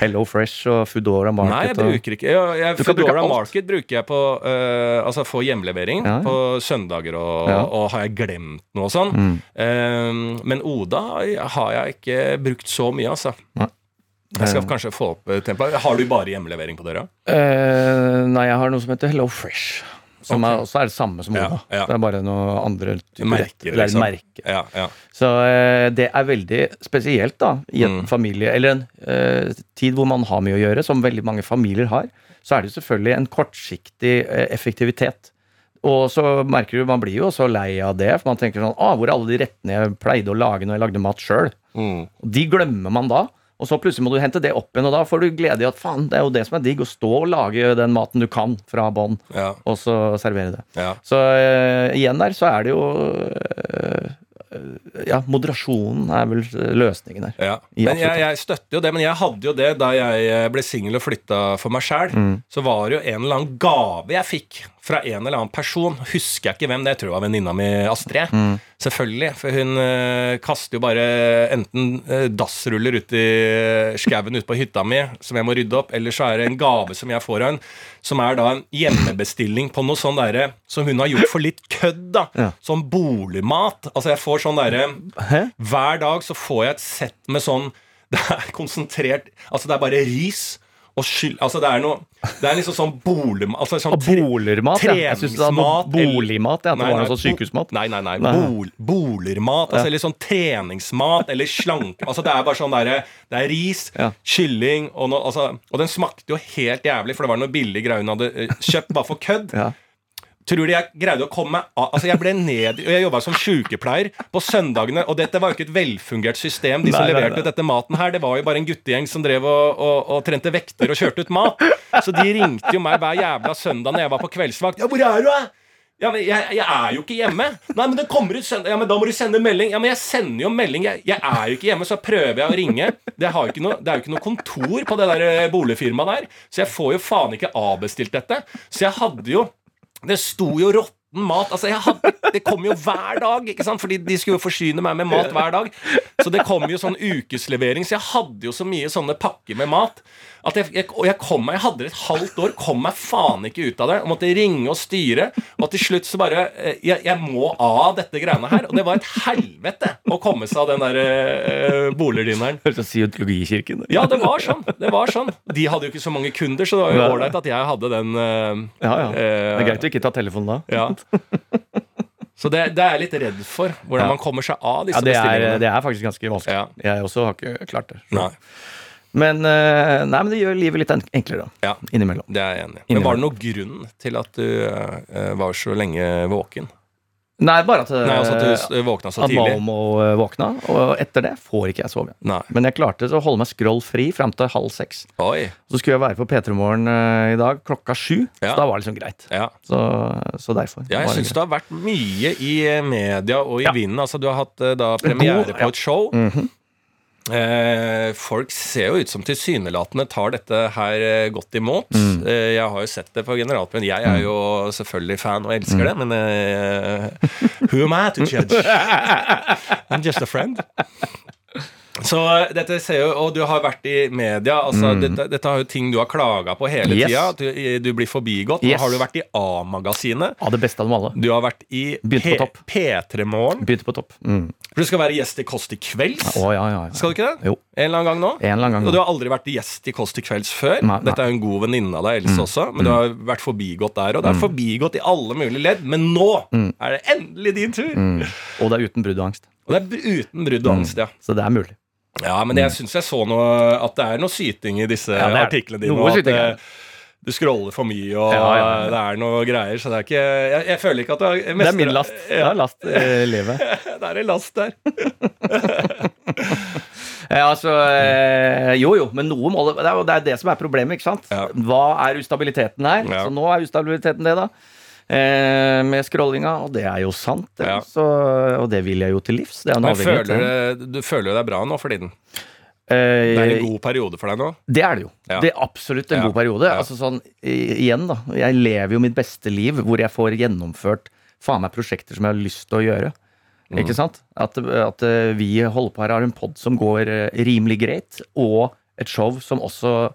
[SPEAKER 2] Hello Fresh og Foodora Market.
[SPEAKER 3] Nei, jeg bruker ikke jeg, jeg, Foodora. Market bruker jeg på uh, Altså for hjemlevering
[SPEAKER 2] Ja.
[SPEAKER 3] på søndager, og,
[SPEAKER 2] Ja.
[SPEAKER 3] og har jeg glemt noe og sånn.
[SPEAKER 2] Mm.
[SPEAKER 3] Ehm, men Oda har jeg ikke brukt så mye, altså.
[SPEAKER 2] Nei.
[SPEAKER 3] Jeg skal kanskje få opp eh, tempoet. Har du bare hjemlevering på døra?
[SPEAKER 2] Uh, nei, jeg har noe som heter Hello Fresh. Som
[SPEAKER 3] okay.
[SPEAKER 2] er, også er det samme som Oda.
[SPEAKER 3] ja.
[SPEAKER 2] Det er bare noe andre
[SPEAKER 3] Merker, liksom.
[SPEAKER 2] merke.
[SPEAKER 3] Ja, ja.
[SPEAKER 2] Så uh, det er veldig spesielt da, i en
[SPEAKER 3] Mm.
[SPEAKER 2] familie, eller en uh, tid hvor man har mye å gjøre, som veldig mange familier har, så er det selvfølgelig en kortsiktig eh, effektivitet. Og så merker du, man blir jo også lei av det, for man tenker sånn, ah, hvor er alle de rettene jeg pleide å lage når jeg lagde mat sjøl?
[SPEAKER 3] Mm.
[SPEAKER 2] De glemmer man da. Og så plutselig må du hente det opp igjen, og da får du glede i at faen, det er jo det som er digg, å stå og lage den maten du kan fra bånn,
[SPEAKER 3] ja,
[SPEAKER 2] og så servere det.
[SPEAKER 3] ja.
[SPEAKER 2] Så uh, igjen der så er det jo uh, Ja, moderasjonen er vel løsningen her.
[SPEAKER 3] Ja. Men jeg, jeg støtter jo det. Men jeg hadde jo det da jeg eh, ble singel og flytta for meg sjæl.
[SPEAKER 2] Mm.
[SPEAKER 3] Så var det jo en eller annen gave jeg fikk fra en eller annen person. Husker jeg ikke hvem det. Jeg tror det var venninna mi Astrid.
[SPEAKER 2] Mm.
[SPEAKER 3] Selvfølgelig. For hun eh, kaster jo bare enten eh, dassruller ut i skauen ute på hytta mi, som jeg må rydde opp, eller så er det en gave som jeg får av henne, som er da en hjemmebestilling på noe sånn derre som hun har gjort for litt kødd, da.
[SPEAKER 2] Ja.
[SPEAKER 3] Sånn boligmat. Altså, jeg får sånn derre hver dag så får jeg et sett med sånn Det er konsentrert Altså, det er bare ris og skyld Altså, det er noe Det er liksom sånn boligmat altså, sånn
[SPEAKER 2] Bolermat? Tre, ja. Jeg syns det var noe boligmat, ja. Det
[SPEAKER 3] Nei,
[SPEAKER 2] var noe sånn sykehusmat.
[SPEAKER 3] Nei, nei, nei.
[SPEAKER 2] Nei.
[SPEAKER 3] Bol, bolermat. Altså litt sånn treningsmat eller slanke Altså Det er bare sånn derre Det er ris,
[SPEAKER 2] Ja.
[SPEAKER 3] kylling og noe altså, Og den smakte jo helt jævlig, for det var noe billig greier hun hadde eh, kjøpt bare for kødd. Tror du jeg greide å komme av Altså, jeg ble ned Og jeg jobba som sykepleier på søndagene, og dette var jo ikke et velfungert system. De som
[SPEAKER 2] Nei, nei,
[SPEAKER 3] leverte
[SPEAKER 2] nei.
[SPEAKER 3] ut dette maten her, det var jo bare en guttegjeng som drev og, og, og trente vekter og kjørte ut mat. Så de ringte jo meg hver jævla søndag når jeg var på kveldsvakt. Ja, hvor er du, da? Ja, men jeg, jeg er jo ikke hjemme. Nei, men det kommer ut søndag. Ja, men da må du sende melding. Ja, men jeg sender jo melding. Jeg, jeg er jo ikke hjemme, så prøver jeg å ringe. Det, har jo noe, det er jo ikke noe kontor på det der eh, boligfirmaet der, så jeg får jo faen ikke avbestilt dette. Så jeg hadde jo Det sto jo råtten mat. Altså, hadde, det kom jo hver dag, ikke sant? Fordi de skulle jo forsyne meg med mat hver dag. Så det kom jo sånn ukeslevering, så jeg hadde jo så mye sånne pakker med mat. At jeg, jeg, jeg kom meg, jeg hadde det et halvt år, kom meg faen ikke ut av det. Og måtte ringe og styre. Og til slutt så bare eh, Jeg, jeg må av dette greiene her. Og det var et helvete å komme seg av den der uh, boliglyneren.
[SPEAKER 2] Høres ut som Scientologikirken.
[SPEAKER 3] Ja, det var sånn. det var sånn De hadde jo ikke så mange kunder, så det var jo ålreit at jeg hadde den uh,
[SPEAKER 2] Ja, ja. Det
[SPEAKER 3] eh,
[SPEAKER 2] er greit å ikke ta telefonen da.
[SPEAKER 3] ja. Så det, det er jeg litt redd for. Hvordan
[SPEAKER 2] Ja.
[SPEAKER 3] man kommer seg av disse
[SPEAKER 2] Ja, det er, det er faktisk ganske vanskelig.
[SPEAKER 3] Ja.
[SPEAKER 2] Jeg også har ikke klart det.
[SPEAKER 3] Nei,
[SPEAKER 2] Men, eh, nei, men det gjør livet litt enklere, da.
[SPEAKER 3] ja,
[SPEAKER 2] Innimellom.
[SPEAKER 3] det er jeg enig i. Men var det noen grunn til at du uh, var så lenge våken?
[SPEAKER 2] Nei, bare at,
[SPEAKER 3] Nei, altså at du s- våkna så
[SPEAKER 2] at
[SPEAKER 3] tidlig?
[SPEAKER 2] Malmo eh, våkna, og etter det får ikke jeg sove.
[SPEAKER 3] Nei.
[SPEAKER 2] Men jeg klarte å holde meg scrollfri fram til halv seks.
[SPEAKER 3] Oi.
[SPEAKER 2] Så skulle jeg være på P3 Morgen eh, i dag klokka sju,
[SPEAKER 3] Ja.
[SPEAKER 2] så da var det liksom greit.
[SPEAKER 3] Ja.
[SPEAKER 2] Så, så derfor.
[SPEAKER 3] Ja, jeg syns det har vært mye i eh, media og i
[SPEAKER 2] Ja.
[SPEAKER 3] vinden. Altså, du har hatt eh, da premiere
[SPEAKER 2] God-
[SPEAKER 3] på et show.
[SPEAKER 2] Mhm.
[SPEAKER 3] Eh, folk ser jo ut som tilsynelatende tar dette her eh, godt imot.
[SPEAKER 2] Mm.
[SPEAKER 3] Eh, jeg har jo sett det på generalprøven. Jeg er jo selvfølgelig fan og
[SPEAKER 2] Mm.
[SPEAKER 3] elsker det, men eh, Who am I to judge? I'm just a friend. Så eh, dette ser jo, Og du har vært i media. altså Dette, dette har jo ting du har klaga på hele
[SPEAKER 2] Mm. Yes.
[SPEAKER 3] tida. Du, du blir forbigått.
[SPEAKER 2] Yes.
[SPEAKER 3] Nå har du vært i A-magasinet.
[SPEAKER 2] Av det beste av dem alle.
[SPEAKER 3] Du har vært i
[SPEAKER 2] Begynte på topp.
[SPEAKER 3] P3 Morgen.
[SPEAKER 2] Begynte på topp. Mm.
[SPEAKER 3] For du skal være gjest i Kåss til kvelds.
[SPEAKER 2] Å, ja, ja, ja.
[SPEAKER 3] Skal du ikke det?
[SPEAKER 2] Jo.
[SPEAKER 3] En eller annen gang nå?
[SPEAKER 2] En eller annen gang.
[SPEAKER 3] Og du har aldri vært gjest i Kåss til kvelds før.
[SPEAKER 2] Nei, nei.
[SPEAKER 3] Dette er jo en god venninne av deg, Else også, men du har vært forbigått der. Og det er forbigått i alle mulige ledd, men nå er det endelig din tur!
[SPEAKER 2] Mm. Og det er uten brudd og angst.
[SPEAKER 3] Og det er uten brudd og angst, ja.
[SPEAKER 2] Så det er mulig.
[SPEAKER 3] Ja, men jeg syns jeg så noe At det er noe syting i disse
[SPEAKER 2] Ja,
[SPEAKER 3] artiklene dine.
[SPEAKER 2] noe syting
[SPEAKER 3] ja du scroller for mye, og
[SPEAKER 2] Ja, ja, ja.
[SPEAKER 3] det er noe greier. Så det er ikke Jeg, jeg føler ikke at du har
[SPEAKER 2] Det er min last.
[SPEAKER 3] Det
[SPEAKER 2] er last i livet.
[SPEAKER 3] det er en last der.
[SPEAKER 2] Ja, altså, eh, jo jo, men noe må det Det er det, som er problemet, ikke sant? Hva er ustabiliteten her? Så nå er ustabiliteten det, da. Eh, med scrollinga, og det er jo sant.
[SPEAKER 3] Ja.
[SPEAKER 2] Så, og det vil jeg jo til livs. Det er en
[SPEAKER 3] Men
[SPEAKER 2] avhengighet.
[SPEAKER 3] føler du føler jo er bra nå for tiden?
[SPEAKER 2] Eh,
[SPEAKER 3] Det er en god periode for deg nå?
[SPEAKER 2] Det er det jo.
[SPEAKER 3] Ja.
[SPEAKER 2] Det er absolutt en
[SPEAKER 3] Ja.
[SPEAKER 2] god periode.
[SPEAKER 3] Ja.
[SPEAKER 2] Altså sånn, igjen da Jeg lever jo mitt beste liv hvor jeg får gjennomført faen meg prosjekter som jeg har lyst til å gjøre.
[SPEAKER 3] Mm.
[SPEAKER 2] Ikke sant? At, at eh, vi holder på her har en pod som går rimelig greit, og et show som også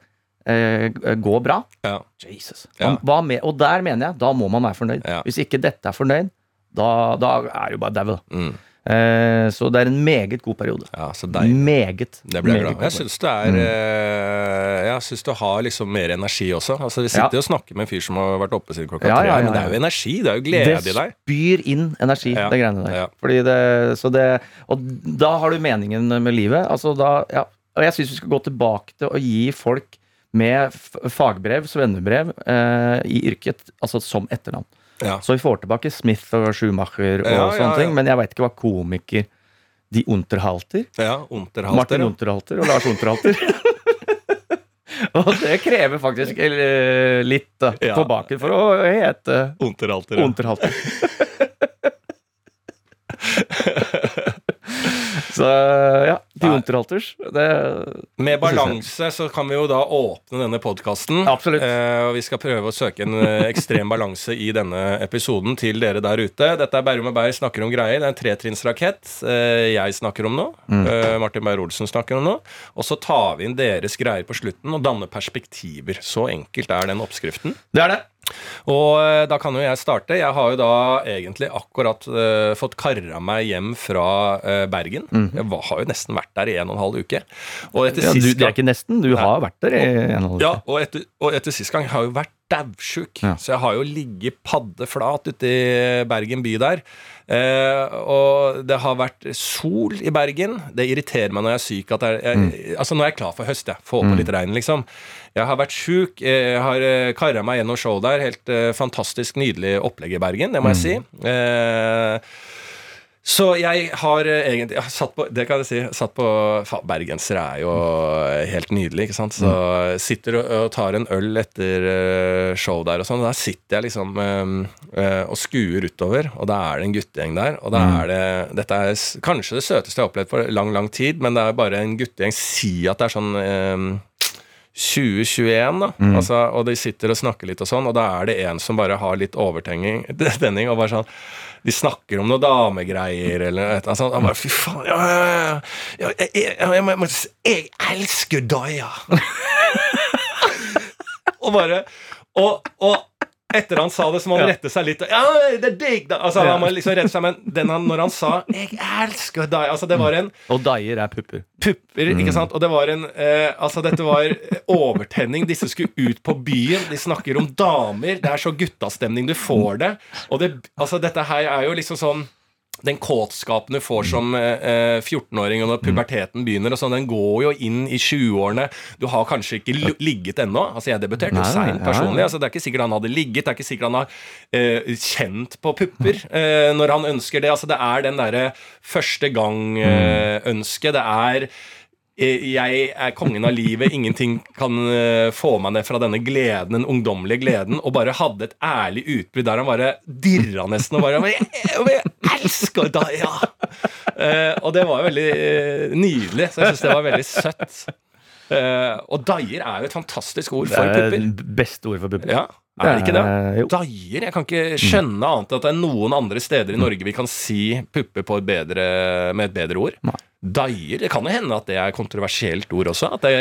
[SPEAKER 2] eh, går bra.
[SPEAKER 3] Ja.
[SPEAKER 2] Jesus.
[SPEAKER 3] Ja.
[SPEAKER 2] Hva med, og der mener jeg, da må man være fornøyd.
[SPEAKER 3] Ja.
[SPEAKER 2] Hvis ikke dette er fornøyd, da, da er jo bare dau. da.
[SPEAKER 3] Mm.
[SPEAKER 2] Eh, så det er en meget god periode.
[SPEAKER 3] ja, så deilig.
[SPEAKER 2] Meget.
[SPEAKER 3] Det blir jeg glad. Jeg syns det er eh, Jeg synes du har liksom mer energi også. Altså Vi sitter jo og snakker med en fyr som har vært oppe siden klokka
[SPEAKER 2] Ja,
[SPEAKER 3] tre.
[SPEAKER 2] ja, ja,
[SPEAKER 3] Men det er jo energi. Det er jo glede i deg.
[SPEAKER 2] det spyr inn energi,
[SPEAKER 3] Ja,
[SPEAKER 2] det greiene der.
[SPEAKER 3] ja.
[SPEAKER 2] Det, så det, og da har du meningen med livet. Altså da, ja. Og jeg syns vi skal gå tilbake til å gi folk med fagbrev, svennebrev, eh, i yrket, altså som etternavn.
[SPEAKER 3] Ja.
[SPEAKER 2] Så vi får tilbake Smith og Schumacher og
[SPEAKER 3] Ja,
[SPEAKER 2] sånne
[SPEAKER 3] ja.
[SPEAKER 2] ting, men jeg veit ikke hva komiker De Unterhalter.
[SPEAKER 3] Ja, Unterhalter.
[SPEAKER 2] Martin. Unterhalter og Lars Unterhalter. og det krever faktisk eh, litt da, baken for å hete
[SPEAKER 3] Unterhalter.
[SPEAKER 2] Unterhalter. Så ja, de Unterhalters. Det,
[SPEAKER 3] Med balanse så kan vi jo da åpne denne podkasten.
[SPEAKER 2] Absolutt.
[SPEAKER 3] Eh, og vi skal prøve å søke en eh, ekstrem balanse i denne episoden til dere der ute. Dette er Bærum og Beyer snakker om greier. Det er en tretrinnsrakett. uh, jeg snakker om nå.
[SPEAKER 2] Mm.
[SPEAKER 3] Uh, Martin Beyer-Olsen snakker om nå. Og så tar vi inn deres greier på slutten og danner perspektiver. Så enkelt er den oppskriften.
[SPEAKER 2] det er det.
[SPEAKER 3] Og eh, da kan jo jeg starte. Jeg har jo da egentlig akkurat uh, fått kara meg hjem fra uh, Bergen. Jeg var, har jo nesten vært der i en og en halv uke. Og etter.
[SPEAKER 2] Ja, du, det er ikke nesten. Du har vært der i en halv uke.
[SPEAKER 3] ja, og etter, og etter sist gang har jeg jo vært daudsjuk.
[SPEAKER 2] Ja.
[SPEAKER 3] Så jeg har jo ligget paddeflat ute i Bergen by der. Uh, og det har vært sol i Bergen. Det irriterer meg når jeg er syk. At jeg, jeg,
[SPEAKER 2] Mm.
[SPEAKER 3] Altså Nå er jeg klar for høst. Jeg. Få på litt regn, liksom. Jeg har vært sjuk. Jeg har eh, kara meg gjennom show der. Helt eh, fantastisk nydelig opplegg i Bergen, det må jeg si.
[SPEAKER 2] Mm.
[SPEAKER 3] Eh, så jeg har eh, egentlig jeg har satt på, Det kan jeg si. Satt på Bergensere er jo eh, helt nydelig, ikke sant. Så
[SPEAKER 2] Mm.
[SPEAKER 3] sitter og, tar en øl etter eh, show der og sånn. Der sitter jeg liksom eh, eh, og skuer utover, og da er det en guttegjeng der. Og da
[SPEAKER 2] Mm.
[SPEAKER 3] er det Dette er kanskje det søteste jeg har opplevd for lang, lang tid, men det er bare en guttegjeng. Si at det er sånn eh, 2021, da. Altså, og de sitter og snakker litt og sånn, og da er det en som bare har litt overtenning og bare sånn De snakker om noe damegreier eller noe sånt. Han bare Fy faen, ja, ja, ja, ja, jeg, jeg, jeg, elsker Daya! og bare og, og etter han sa det, så må han
[SPEAKER 2] Ja.
[SPEAKER 3] rette seg litt. Ja, det er digg! Altså, han må liksom rette seg, men den han, når han sa 'Jeg elsker deg' Altså, det var en
[SPEAKER 2] Og deier er pupper.
[SPEAKER 3] pupper, ikke sant? Og det var en eh, Altså, dette var overtenning. Disse skulle ut på byen. De snakker om damer. Det er så guttastemning. Du får det. Og det, altså, dette her er jo liksom sånn den kåtskapen du får som eh, 14-åring når puberteten begynner, og sånn, den går jo inn i 20-årene. Du har kanskje ikke li- ligget ennå. Altså, jeg debuterte jo seint personlig. Altså, det er ikke sikkert han hadde ligget, det er ikke sikkert han har eh, kjent på pupper eh, når han ønsker det. Altså, det er den derre første gang-ønsket. det er eh, jeg er kongen av livet, ingenting kan eh, få meg ned fra denne gleden, den ungdommelige gleden, og bare hadde et ærlig utbrudd der han bare dirra nesten og bare Jeg, jeg, elsker deg, ja! Uh, og det var veldig uh, nydelig, så jeg syns det var veldig søtt. Uh, og daier er jo et fantastisk ord for
[SPEAKER 2] er
[SPEAKER 3] pupper.
[SPEAKER 2] det beste ordet for pupper.
[SPEAKER 3] Ja, er det ikke det?
[SPEAKER 2] Eh.
[SPEAKER 3] Daier? Jeg kan ikke skjønne annet enn at det er noen andre steder i Norge vi kan si pupper med et bedre ord.
[SPEAKER 2] Nei.
[SPEAKER 3] Daier? Det kan jo hende at det er kontroversielt ord også. At det,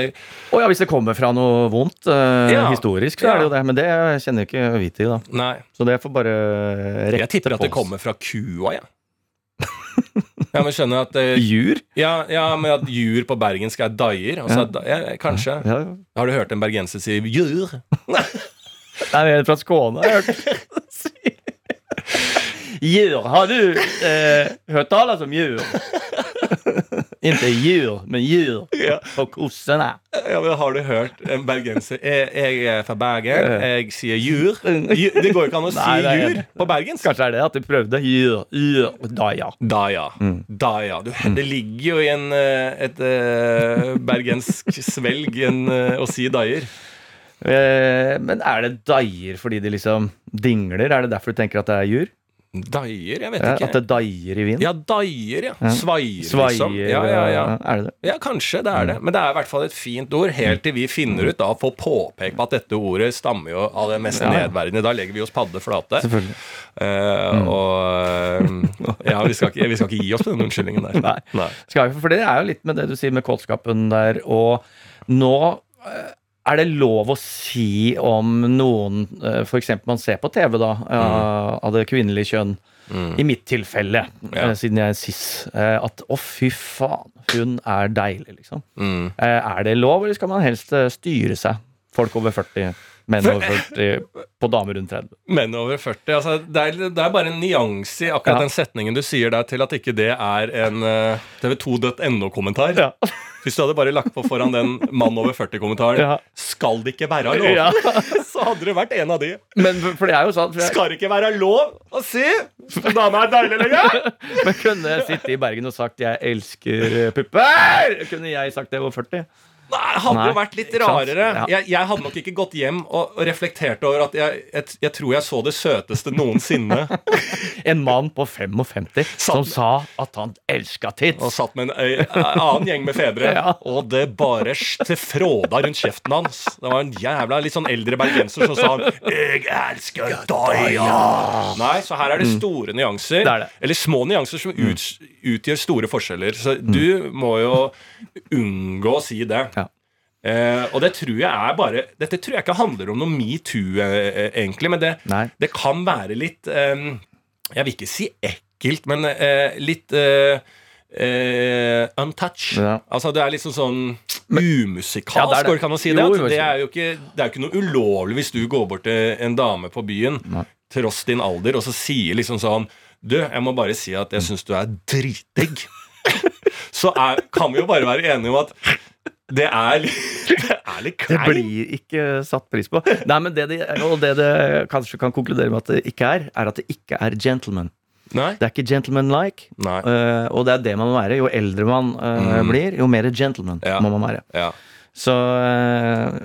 [SPEAKER 2] Og ja, hvis det kommer fra noe vondt eh,
[SPEAKER 3] Ja.
[SPEAKER 2] historisk, så er det jo det. Men det kjenner jeg ikke vi til, da.
[SPEAKER 3] nei,
[SPEAKER 2] Så det får bare rette
[SPEAKER 3] jeg tipper at det kommer fra kua, jeg. Ja, men skjønner at eh,
[SPEAKER 2] Jur?
[SPEAKER 3] ja, ja, men at jur på bergensk er daier. Altså,
[SPEAKER 2] Ja.
[SPEAKER 3] ja, kanskje.
[SPEAKER 2] Ja.
[SPEAKER 3] Har du hørt en bergenser si jur?
[SPEAKER 2] Nei, det er fra Skåne, har jeg hørt. Djur. Har du eh, hørt taler som djur? Ikke djur, men djur.
[SPEAKER 3] Ja.
[SPEAKER 2] Og kossorna.
[SPEAKER 3] Ja, men Har du hørt en bergenser Jeg, jeg er fra Bergen, jeg sier jur. Det går jo ikke an å si
[SPEAKER 2] Nei, er-
[SPEAKER 3] jur på bergensk.
[SPEAKER 2] Kanskje er det at du prøvde. Djur, djur, da ja.
[SPEAKER 3] Da ja. Da ja. Du, det ligger jo i en, eh, et eh, bergensk svelg en, eh, å si daier.
[SPEAKER 2] Men er det daier fordi de liksom dingler? Er det derfor du tenker at det er jur?
[SPEAKER 3] Daier? Jeg vet ikke.
[SPEAKER 2] at det daier i vind?
[SPEAKER 3] Ja, daier, ja. Svaier,
[SPEAKER 2] Svaier,
[SPEAKER 3] liksom. Ja, ja, ja.
[SPEAKER 2] Er det det?
[SPEAKER 3] ja, kanskje det er det. Men det er i hvert fall et fint ord, helt til vi finner ut da, får påpeke på at dette ordet stammer jo av det mest
[SPEAKER 2] Ja,
[SPEAKER 3] nedverdigende. Da legger vi oss padde flate.
[SPEAKER 2] Selvfølgelig.
[SPEAKER 3] Uh, Og eh, Ja, vi skal, ikke, vi skal ikke gi oss på den unnskyldningen der.
[SPEAKER 2] Nei.
[SPEAKER 3] Nei.
[SPEAKER 2] Skal vi, for det er jo litt med det du sier med kåtskapen der, og nå eh, er det lov å si om noen f.eks. For eksempel man ser på TV, da, mm. av det kvinnelige kjønn. I mitt tilfelle,
[SPEAKER 3] Mm. Ja.
[SPEAKER 2] eh, siden jeg er cis, eh, at å, fy faen, hun er deilig, liksom.
[SPEAKER 3] Mm.
[SPEAKER 2] Eh, Er det lov, eller skal man helst eh, styre seg? Folk over 40, menn over 40, på damer rundt 30.
[SPEAKER 3] Menn over 40. Altså, det, er, det er bare en nyanse i akkurat
[SPEAKER 2] Ja.
[SPEAKER 3] den setningen du sier der, til at ikke det er en uh, tv2.no-kommentar.
[SPEAKER 2] Ja.
[SPEAKER 3] Hvis du hadde bare lagt på foran den mann over 40-kommentaren
[SPEAKER 2] Ja.
[SPEAKER 3] 'Skal det ikke være lov?'
[SPEAKER 2] Ja.
[SPEAKER 3] Så hadde det vært en av de.
[SPEAKER 2] Men for det er jo sånn jeg,
[SPEAKER 3] Skal det ikke være lov å si 'dame er deilig lenger?
[SPEAKER 2] Men kunne jeg sitte i Bergen og sagt 'jeg elsker pupper'? Kunne jeg sagt det over 40?
[SPEAKER 3] Nei, det hadde
[SPEAKER 2] Nei,
[SPEAKER 3] jo vært litt rarere.
[SPEAKER 2] Ja.
[SPEAKER 3] Jeg, jeg hadde nok ikke gått hjem og, og reflektert over at jeg, jeg, jeg tror jeg så det søteste noensinne.
[SPEAKER 2] En mann på 55 som sa at han elska tits.
[SPEAKER 3] Og satt med en øy, annen gjeng med fedre.
[SPEAKER 2] Ja.
[SPEAKER 3] Og det bare s- fråda rundt kjeften hans. Det var en jævla litt sånn eldre bergenser som sa 'Jeg elsker deg', ja. Nei, så her er det store nyanser.
[SPEAKER 2] Det det.
[SPEAKER 3] Eller små nyanser som ut, utgjør store forskjeller. Så du må jo unngå å si det. Eh, og det tror jeg er bare Dette tror jeg ikke handler om noe metoo, uh, egentlig, men det, det kan være litt um, Jeg vil ikke si ekkelt, men uh, litt eh, eh, untouched.
[SPEAKER 2] Ja.
[SPEAKER 3] Altså Det er liksom sånn umusikalsk,
[SPEAKER 2] Ja,
[SPEAKER 3] går det an å si det?
[SPEAKER 2] Jo,
[SPEAKER 3] At det er jo ikke, det er jo ikke noe ulovlig hvis du går bort til en dame på byen,
[SPEAKER 2] Nei.
[SPEAKER 3] tross din alder, og så sier liksom sånn Du, jeg må bare si at jeg syns du er dritdigg. så er, kan vi jo bare være enige om at det er det er litt
[SPEAKER 2] Det blir ikke satt pris på. Nei, men det de, Og det det kanskje kan konkludere med at det ikke er, er at det ikke er gentleman.
[SPEAKER 3] Nei.
[SPEAKER 2] Det er ikke gentleman-like. Eh, og det er det man må være. Jo eldre man eh, blir, jo mer gentleman
[SPEAKER 3] Ja.
[SPEAKER 2] må man være.
[SPEAKER 3] Ja.
[SPEAKER 2] Så eh,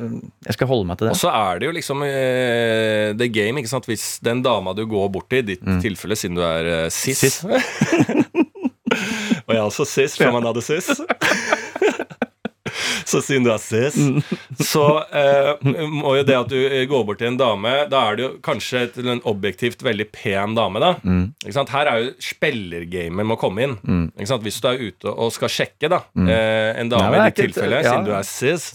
[SPEAKER 2] jeg skal holde meg til det.
[SPEAKER 3] Og så er det jo liksom uh, the game, ikke sant. Hvis den dama du går bort til, i ditt tilfelle siden du er uh, cis,
[SPEAKER 2] Cis.
[SPEAKER 3] Og jeg er også cis man hadde cis. Så siden du er cis, så eh, må jo det at du eh, går bort til en dame Da er det jo kanskje til en objektivt veldig pen dame, da. Ikke sant? Her er jo spillergamet må komme inn. Ikke sant? Hvis du er ute og skal sjekke da eh, en dame,
[SPEAKER 2] Nei,
[SPEAKER 3] i ditt tilfelle,
[SPEAKER 2] ja.
[SPEAKER 3] siden du er cis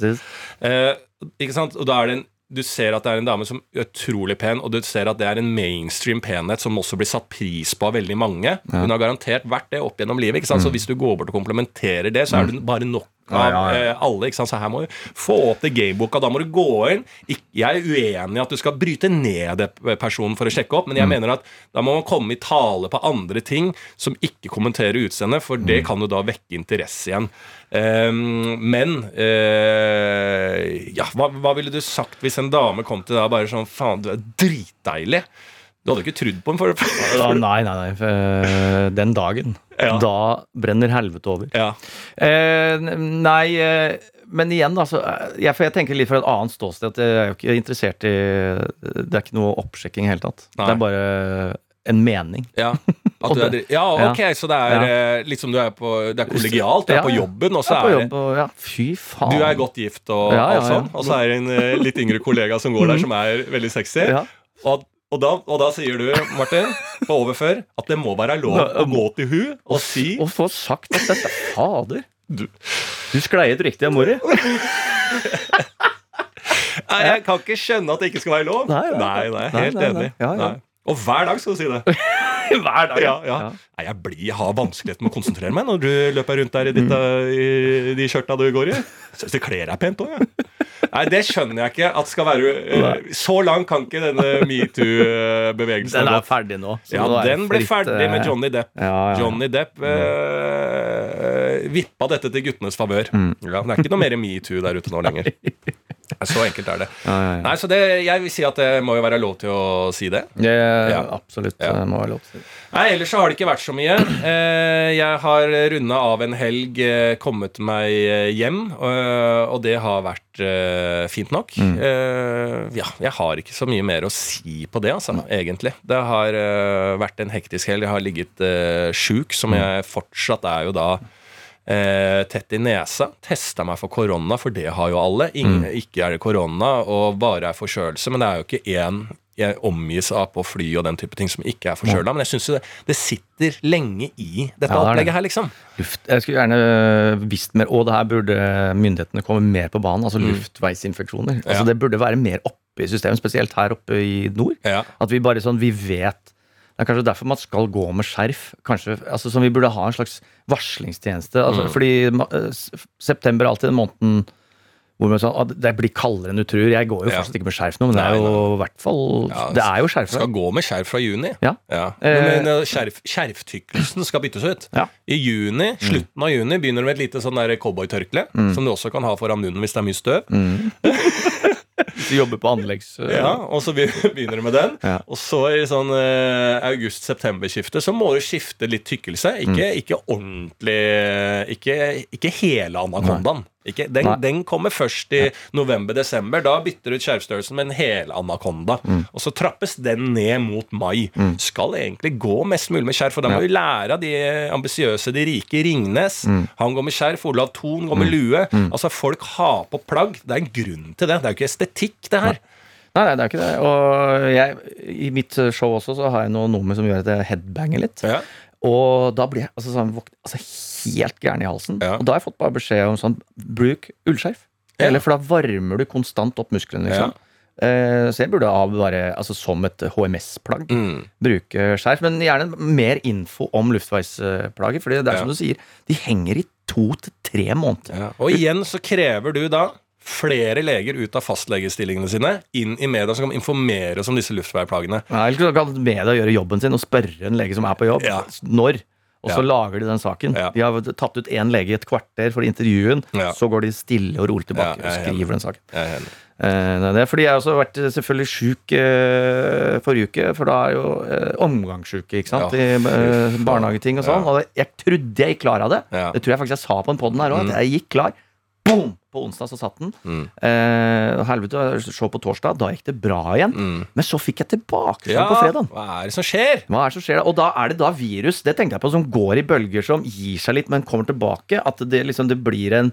[SPEAKER 3] eh, Ikke sant? Og da er det en du ser at det er en dame som er utrolig pen, og du ser at det er en mainstream penhet som også blir satt pris på av veldig mange. Hun har garantert vært det opp gjennom livet. ikke sant? Så hvis du går bort og komplementerer det, så er du bare nok av
[SPEAKER 2] Ja, ja,
[SPEAKER 3] eh, alle. ikke sant? Så her må du få opp det gameboka. Da må du gå inn. Jeg er uenig i at du skal bryte ned det personen for å sjekke opp, men jeg mener at da må man komme i tale på andre ting som ikke kommenterer utseendet, for det kan jo da vekke interesse igjen. Um, men uh, ja, hva, hva ville du sagt hvis en dame kom til deg og bare sånn Faen, du er dritdeilig. Du hadde ikke trodd på den for
[SPEAKER 2] Ja, nei, nei, nei. Den dagen.
[SPEAKER 3] Ja.
[SPEAKER 2] Da brenner helvete over.
[SPEAKER 3] Ja.
[SPEAKER 2] Eh, nei, eh, men igjen, altså. Jeg, for jeg tenker litt fra et annet ståsted at jeg er jo ikke interessert i Det er ikke noe oppsjekking i det hele tatt.
[SPEAKER 3] Nei.
[SPEAKER 2] Det er bare en mening.
[SPEAKER 3] Ja, er, ja ok, så det er eh, litt som du er på Det er kollegialt, du er på jobben, og så
[SPEAKER 2] er jobb, ja, fy faen.
[SPEAKER 3] du er godt gift og alt sånn, og så er det en eh, litt yngre kollega som går der, som er veldig sexy. Og, og, da, og da sier du, Martin, på overfør, at det må være lov å gå til hun og si
[SPEAKER 2] Å få sagt at dette Fader.
[SPEAKER 3] Du-
[SPEAKER 2] Du sklei ut riktig av.
[SPEAKER 3] Nei, jeg kan ikke skjønne at det ikke skal være lov.
[SPEAKER 2] Nei, nei,
[SPEAKER 3] nei,
[SPEAKER 2] nei.
[SPEAKER 3] helt enig.
[SPEAKER 2] Ja, ja.
[SPEAKER 3] Og hver dag skal du si det.
[SPEAKER 2] Hver dag.
[SPEAKER 3] Ja, ja. Nei, jeg, blir, jeg har vanskeligheter med å konsentrere meg når du løper rundt der i, ditt, i de skjørta du går i. Syns det kler deg pent òg, jeg. Nei, det skjønner jeg ikke at skal være eh, Så langt kan ikke denne metoo-bevegelsen
[SPEAKER 2] Den er ferdig nå.
[SPEAKER 3] Ja, den ble
[SPEAKER 2] fritt,
[SPEAKER 3] ferdig med Johnny Depp.
[SPEAKER 2] Ja, ja.
[SPEAKER 3] Johnny Depp eh, vippa dette til guttenes favør.
[SPEAKER 2] Mm.
[SPEAKER 3] Ja, det er ikke noe mer metoo der ute nå lenger. Så enkelt er det.
[SPEAKER 2] Ja, ja, ja.
[SPEAKER 3] Nei, så det, Jeg vil si at det må jo være lov til å si det.
[SPEAKER 2] Absolutt. Det må være lov til.
[SPEAKER 3] Nei, Ellers så har det ikke vært så mye. Eh, jeg har runda av en helg, eh, kommet meg eh, hjem, og det har vært fint nok. Eh, ja, jeg har ikke så mye mer å si på det, altså, egentlig. Det har vært en hektisk helg. Jeg har ligget sjuk, som jeg fortsatt er jo da eh, tett i nesa. Testa meg for korona, for det har jo alle. Ingen, Ikke er det korona, og bare er forkjølelse. Men det er jo ikke én jeg omgis av på fly og den type ting som ikke er forkjøla. Men jeg syns det, det sitter lenge i dette
[SPEAKER 2] Ja, det
[SPEAKER 3] opplegget her, liksom.
[SPEAKER 2] Luft. Jeg skulle gjerne øh, visst mer, og det her burde myndighetene komme mer på banen. Altså luftveisinfeksjoner. Altså
[SPEAKER 3] Mm. Ja.
[SPEAKER 2] Det burde være mer oppe i systemet, spesielt her oppe i nord.
[SPEAKER 3] Ja.
[SPEAKER 2] At vi bare sånn, vi vet Det er kanskje derfor man skal gå med skjerf. Kanskje, altså Som vi burde ha en slags varslingstjeneste. Altså,
[SPEAKER 3] Mm.
[SPEAKER 2] Fordi s- september er alltid den måneden hvor man sånn, «Å, det blir kaldere enn du tror. Jeg går jo
[SPEAKER 3] Ja.
[SPEAKER 2] fortsatt ikke med skjerf nå, men det er jo i hvert fall
[SPEAKER 3] Ja,
[SPEAKER 2] Det er jo skjerf.
[SPEAKER 3] Skal gå med skjerf fra juni.
[SPEAKER 2] Ja.
[SPEAKER 3] Men, men eh, skjerf, skjerftykkelsen skal byttes ut.
[SPEAKER 2] Ja.
[SPEAKER 3] I juni, slutten av juni begynner du med et lite sånn cowboytørkle,
[SPEAKER 2] Mm.
[SPEAKER 3] som du også kan ha foran munnen hvis det er mye støv.
[SPEAKER 2] Hvis du jobber på anleggs... øh,
[SPEAKER 3] Ja, og så begynner du med den.
[SPEAKER 2] Ja.
[SPEAKER 3] Og så i sånn eh, august-september-skiftet så må du skifte litt tykkelse. Ikke,
[SPEAKER 2] Mm.
[SPEAKER 3] ikke ordentlig ikke, ikke hele anakondaen. Ikke, den, den kommer først i november-desember. Da bytter du ut skjervstørrelsen med en helanakonda.
[SPEAKER 2] Mm.
[SPEAKER 3] Og så trappes den ned mot mai. Skal egentlig gå mest mulig med skjerf, for da må vi lære av de ambisiøse, de rike. Ringnes,
[SPEAKER 2] Mm.
[SPEAKER 3] han går med skjerf. Olav Thon går med lue. Altså, folk har på plagg. Det er en grunn til det. Det er jo ikke estetikk, det her.
[SPEAKER 2] Nei, nei, det er ikke det. Og jeg, i mitt show også så har jeg noe nummer som gjør at jeg headbanger litt.
[SPEAKER 3] Ja.
[SPEAKER 2] Og da blir jeg altså, sånn, altså, helt gæren i halsen.
[SPEAKER 3] Ja.
[SPEAKER 2] Og da har jeg fått bare beskjed om sånn Bruk ullskjerf.
[SPEAKER 3] Ja.
[SPEAKER 2] Eller for da varmer du konstant opp musklene. Liksom. Ja. så jeg burde ha bare altså, som et HMS-plagg
[SPEAKER 3] Mm.
[SPEAKER 2] bruke skjerf. Men gjerne mer info om luftveisplager, For det er
[SPEAKER 3] Ja.
[SPEAKER 2] som du sier, de henger i to til tre måneder.
[SPEAKER 3] Ja. Og igjen så krever du da flere leger ut av fastlegestillingene sine inn i media som kan informere oss om disse luftveisplagene.
[SPEAKER 2] Ja, Eller så kan media gjøre jobben sin og spørre en lege som er på jobb,
[SPEAKER 3] Ja.
[SPEAKER 2] når. Og så
[SPEAKER 3] Ja.
[SPEAKER 2] lager de den saken.
[SPEAKER 3] Ja.
[SPEAKER 2] De har tatt ut én lege i et kvarter for intervjuen.
[SPEAKER 3] Ja.
[SPEAKER 2] Så går de stille og rolig tilbake og
[SPEAKER 3] er
[SPEAKER 2] skriver den saken.
[SPEAKER 3] Jeg.
[SPEAKER 2] Eh, det er fordi jeg har også vært selvfølgelig sjuk eh, forrige uke, for da er jo eh, omgangssjuke, ikke sant. I eh, barnehageting og sånn. Og jeg trodde jeg gikk klar av det. Det tror jeg faktisk jeg sa på en poden her òg, at jeg gikk klar. Boom! På onsdag så satt den.
[SPEAKER 3] Mm.
[SPEAKER 2] Eh, helvete, se på torsdag. Da gikk det bra igjen.
[SPEAKER 3] Mm.
[SPEAKER 2] Men så fikk jeg tilbakeslag
[SPEAKER 3] Ja,
[SPEAKER 2] på fredag.
[SPEAKER 3] hva er det som skjer?
[SPEAKER 2] Hva er det som skjer? Og da er det da virus, det tenkte jeg på, som går i bølger, som gir seg litt, men kommer tilbake. At det liksom det blir en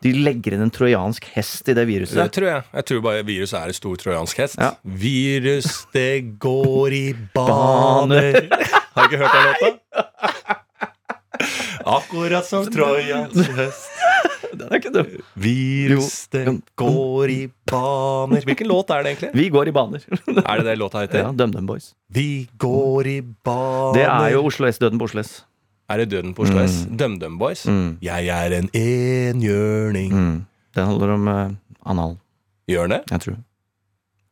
[SPEAKER 2] De legger inn en trojansk hest i det viruset.
[SPEAKER 3] Det tror jeg. Jeg tror bare virus er en stor trojansk hest.
[SPEAKER 2] Ja.
[SPEAKER 3] Virus, det går i baner Har du ikke hørt den låta? Akkurat som Trojans høst.
[SPEAKER 2] Den er ikke dum.
[SPEAKER 3] Virus,
[SPEAKER 2] den
[SPEAKER 3] går i baner Hvilken låt er det egentlig?
[SPEAKER 2] Vi går i baner.
[SPEAKER 3] Er det det låta heter?
[SPEAKER 2] Ja, DumDum Boys.
[SPEAKER 3] Vi går i baner
[SPEAKER 2] Det er jo Oslo S, Døden på Oslo S.
[SPEAKER 3] Er det Døden på Oslo S? DumDum Boys?
[SPEAKER 2] Mm.
[SPEAKER 3] Jeg er en enhjørning.
[SPEAKER 2] Mm. Den handler om uh, anal,
[SPEAKER 3] Gjør den det?
[SPEAKER 2] jeg tror.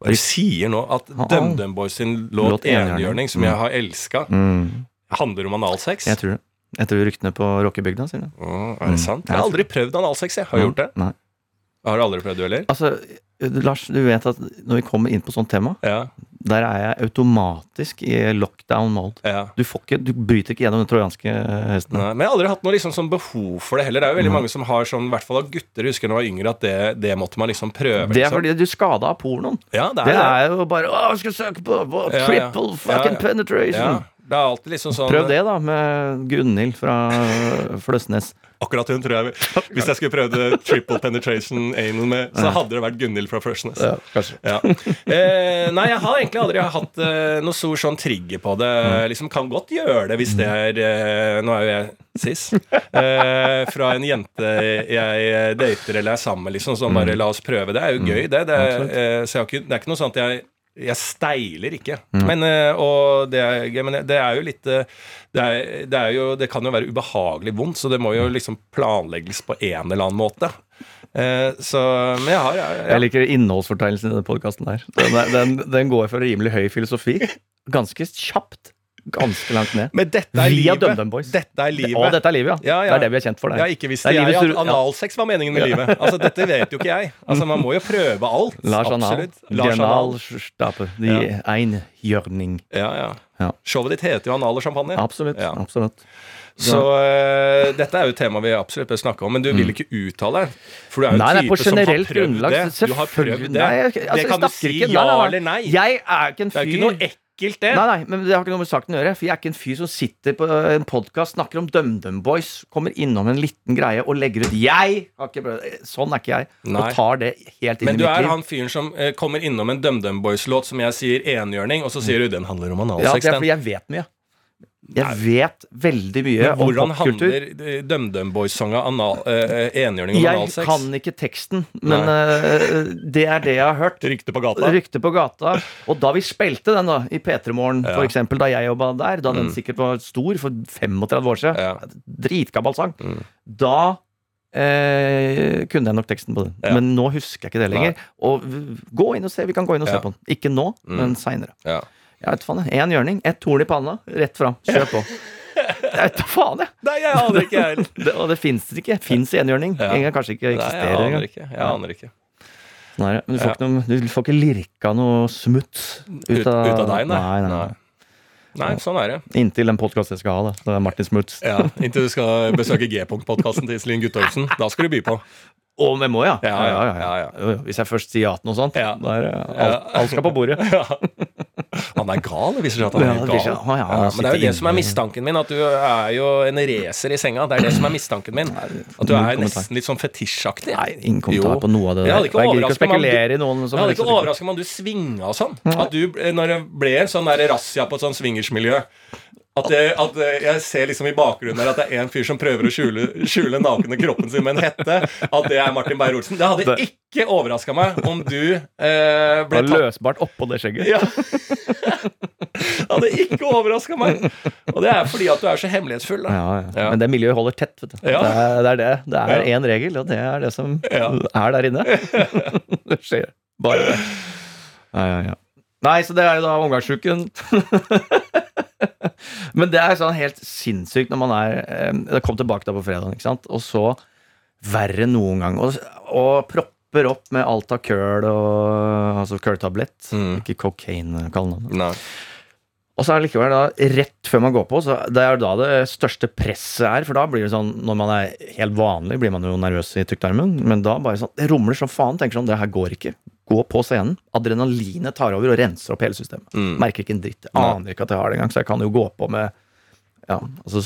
[SPEAKER 3] Du sier nå at. DumDum Boys sin låt
[SPEAKER 2] Låt Enhjørning.
[SPEAKER 3] 'Enhjørning', som jeg har elska,
[SPEAKER 2] Mm.
[SPEAKER 3] handler om analsex?
[SPEAKER 2] Jeg tror det. Etter ryktene på rockebygda, sier.
[SPEAKER 3] Å, er det sant?
[SPEAKER 2] Mm.
[SPEAKER 3] Jeg har aldri prøvd analsex, jeg. Har du gjort det?
[SPEAKER 2] Nei.
[SPEAKER 3] Har du aldri prøvd du heller?
[SPEAKER 2] Altså, Lars, du vet at når vi kommer inn på sånt tema,
[SPEAKER 3] Ja.
[SPEAKER 2] der er jeg automatisk i lockdown mode.
[SPEAKER 3] ja.
[SPEAKER 2] Du, får ikke, du bryter ikke gjennom den trojanske hesten.
[SPEAKER 3] Nei, men jeg har aldri hatt noe liksom sånn behov for det heller. Det er jo veldig mange som har sånn, i hvert fall av gutter, jeg husker da jeg var yngre, at det, det måtte man liksom prøve.
[SPEAKER 2] Det er
[SPEAKER 3] liksom.
[SPEAKER 2] fordi du skada av pornoen.
[SPEAKER 3] Ja, det er
[SPEAKER 2] Det
[SPEAKER 3] det.
[SPEAKER 2] er jo bare Å, jeg skal søke på, på
[SPEAKER 3] Ja, ja.
[SPEAKER 2] triple fucking
[SPEAKER 3] Ja, ja.
[SPEAKER 2] penetration.
[SPEAKER 3] Ja, det er alltid liksom sånn
[SPEAKER 2] Prøv det, da, med Gunhild fra Fløsnes.
[SPEAKER 3] Akkurat hun tror jeg Hvis jeg skulle prøvd triple penetration anal med, så hadde det vært Gunhild fra Freshness.
[SPEAKER 2] kanskje.
[SPEAKER 3] Ja. Eh, nei, jeg har egentlig aldri hatt eh, noe stor sånn trigger på det.
[SPEAKER 2] Mm.
[SPEAKER 3] Liksom Kan godt gjøre det hvis det er eh, Nå er jo jeg cis. Eh, fra en jente jeg dater eller er sammen med, liksom. Sånn bare la oss prøve. Det er jo gøy, det. Det er,
[SPEAKER 2] Mm.
[SPEAKER 3] Eh, så jeg har ikke, det er ikke noe sånt jeg jeg steiler ikke.
[SPEAKER 2] Mm.
[SPEAKER 3] Men, eh, og det er, men det er jo litt eh, det, er, det, er jo, det kan jo være ubehagelig vondt, så det må jo liksom planlegges på en eller annen måte. Eh, så Men jeg har jeg,
[SPEAKER 2] Jeg liker innholdsfortegnelsen i denne podkasten her. Den, den, den går for rimelig høy filosofi. Ganske kjapt. Ganske langt ned.
[SPEAKER 3] Men dette er
[SPEAKER 2] Via
[SPEAKER 3] livet.
[SPEAKER 2] Boys.
[SPEAKER 3] Dette er livet.
[SPEAKER 2] Å, dette er livet, ja.
[SPEAKER 3] Ja, ja.
[SPEAKER 2] Det er det vi er kjent for.
[SPEAKER 3] Jeg har ikke visst
[SPEAKER 2] Det
[SPEAKER 3] jeg at analsex var meningen med livet. Altså, Dette vet jo ikke jeg. Altså, Man må jo prøve alt.
[SPEAKER 2] Lars Anal.
[SPEAKER 3] Lars Anal.
[SPEAKER 2] De einhjørning.
[SPEAKER 3] Ja, ja.
[SPEAKER 2] Ja.
[SPEAKER 3] Showet ditt heter jo Anal og champagne.
[SPEAKER 2] Absolutt.
[SPEAKER 3] Ja.
[SPEAKER 2] absolutt.
[SPEAKER 3] Så eh, dette er jo et tema vi absolutt bør snakke om, men du vil ikke uttale deg. For du er jo
[SPEAKER 2] Mm. Nei,
[SPEAKER 3] en type som har prøvd
[SPEAKER 2] grunnlag.
[SPEAKER 3] det. Du har prøvd det.
[SPEAKER 2] Nei, jeg, altså,
[SPEAKER 3] det kan du si ja eller nei.
[SPEAKER 2] Jeg er ikke en
[SPEAKER 3] Det er jo ikke noe ekkelt, det.
[SPEAKER 2] Nei, nei, men det har ikke noe med saken å gjøre. For jeg er ikke en fyr som sitter på en podkast, snakker om DumDum Boys, kommer innom en liten greie og legger ut 'Jeg har ikke prøvd. Sånn er ikke jeg.
[SPEAKER 3] Nei.
[SPEAKER 2] Og tar det helt inn
[SPEAKER 3] Men
[SPEAKER 2] i
[SPEAKER 3] du er han fyren som eh, kommer innom en DumDum Boys-låt som jeg sier enhjørning, og så sier du den handler om
[SPEAKER 2] Ja, det er fordi jeg vet mye. Jeg vet veldig mye
[SPEAKER 3] Men
[SPEAKER 2] popkultur.
[SPEAKER 3] hvordan handler eh, DumDum Boys-songa anal, eh, enhjørning om
[SPEAKER 2] Jeg kan ikke teksten, men eh, det er det jeg har hørt.
[SPEAKER 3] Rykte på gata?
[SPEAKER 2] Rykte på gata. Og da vi spilte den da i P3 Morgen,
[SPEAKER 3] Ja.
[SPEAKER 2] eksempel, da jeg jobba der, da den sikkert var stor for 35 år siden,
[SPEAKER 3] Ja.
[SPEAKER 2] dritgammel sang,
[SPEAKER 3] Mm.
[SPEAKER 2] da eh, kunne jeg nok teksten på den.
[SPEAKER 3] Ja.
[SPEAKER 2] Men nå husker jeg ikke det lenger. Og gå inn og se. Vi kan gå inn og se på den. Ikke nå,
[SPEAKER 3] Mm.
[SPEAKER 2] men seinere.
[SPEAKER 3] Ja.
[SPEAKER 2] Jeg vet faen, Én hjørning, ett torn i panna, rett fram. Kjør på. Jeg vet da faen, jeg.
[SPEAKER 3] Nei, jeg aner ikke, jeg heller.
[SPEAKER 2] Det, og det fins ikke. Fins enhjørning.
[SPEAKER 3] Ja.
[SPEAKER 2] Engang kanskje ikke
[SPEAKER 3] Nei, jeg
[SPEAKER 2] eksisterer
[SPEAKER 3] aner
[SPEAKER 2] engang.
[SPEAKER 3] ikke. Jeg aner ikke.
[SPEAKER 2] Er. Men du får, ikke noe, du får ikke lirka noe smutt
[SPEAKER 3] Ut, ut av deg, nei.
[SPEAKER 2] nei, nei.
[SPEAKER 3] nei. Nei, sånn er det.
[SPEAKER 2] Inntil den podkasten jeg skal ha. da Det er Martin Smuts.
[SPEAKER 3] Ja, Inntil du skal besøke G-punkt-podkasten til Iselin Guttormsen. Da skal du by på.
[SPEAKER 2] Å, vi må, ja.
[SPEAKER 3] Ja, ja, ja.
[SPEAKER 2] Hvis jeg først sier ja til noe sånt,
[SPEAKER 3] Ja.
[SPEAKER 2] da er det alt, alt skal på bordet.
[SPEAKER 3] Ja. Han er gal. Det viser seg at han er gal.
[SPEAKER 2] ja, han
[SPEAKER 3] men det er jo det som er mistanken min, at du er jo en racer i senga. Det er det som er mistanken min. At du er nesten litt sånn fetisjaktig.
[SPEAKER 2] Nei, ingen kommentar på noe av det der. Jeg gidder ikke å spekulere i noen
[SPEAKER 3] hadde ikke overraska meg om du svinga sånn. At du, når det ble sånn razzia på et sånn swingersmiljø at, jeg, at Jeg ser liksom i bakgrunnen her at det er en fyr som prøver å skjule, skjule nakne kroppen sin med en hette. At det er Martin Beyer-Olsen. Det hadde ikke overraska meg om du eh, ble tatt
[SPEAKER 2] løsbart oppå det skjegget.
[SPEAKER 3] ja. Det hadde ikke overraska meg. Og det er fordi at du er så hemmelighetsfull. Da.
[SPEAKER 2] Ja, ja.
[SPEAKER 3] Ja.
[SPEAKER 2] Men det miljøet holder tett. Vet du.
[SPEAKER 3] Ja.
[SPEAKER 2] Det, er, det er det. Det er
[SPEAKER 3] Ja.
[SPEAKER 2] regel, og det er det som er der inne. det skjer bare det. Ja, ja, ja. Nei, så det er jo da omgangsuken. Men det er sånn helt sinnssykt når man er Jeg kom tilbake da på fredag, ikke sant? Og så verre enn noen gang. Og, og propper opp med alt av curl, og Altså køl-tablett.
[SPEAKER 3] Mm.
[SPEAKER 2] Ikke cocaine, kallenavnet.
[SPEAKER 3] Nei.
[SPEAKER 2] Og så er det likevel da, rett før man går på, så det er da det største presset er. For da blir det sånn, når man er helt vanlig, blir man jo nervøs i tykktarmen. Men da bare sånn, det rumler som faen. Tenker sånn, det her går ikke. Gå på scenen. Adrenalinet tar over og renser opp hele systemet.
[SPEAKER 3] Mm.
[SPEAKER 2] Merker ikke en dritt. Aner ikke at jeg har det engang. Så jeg kan jo gå på med ja, altså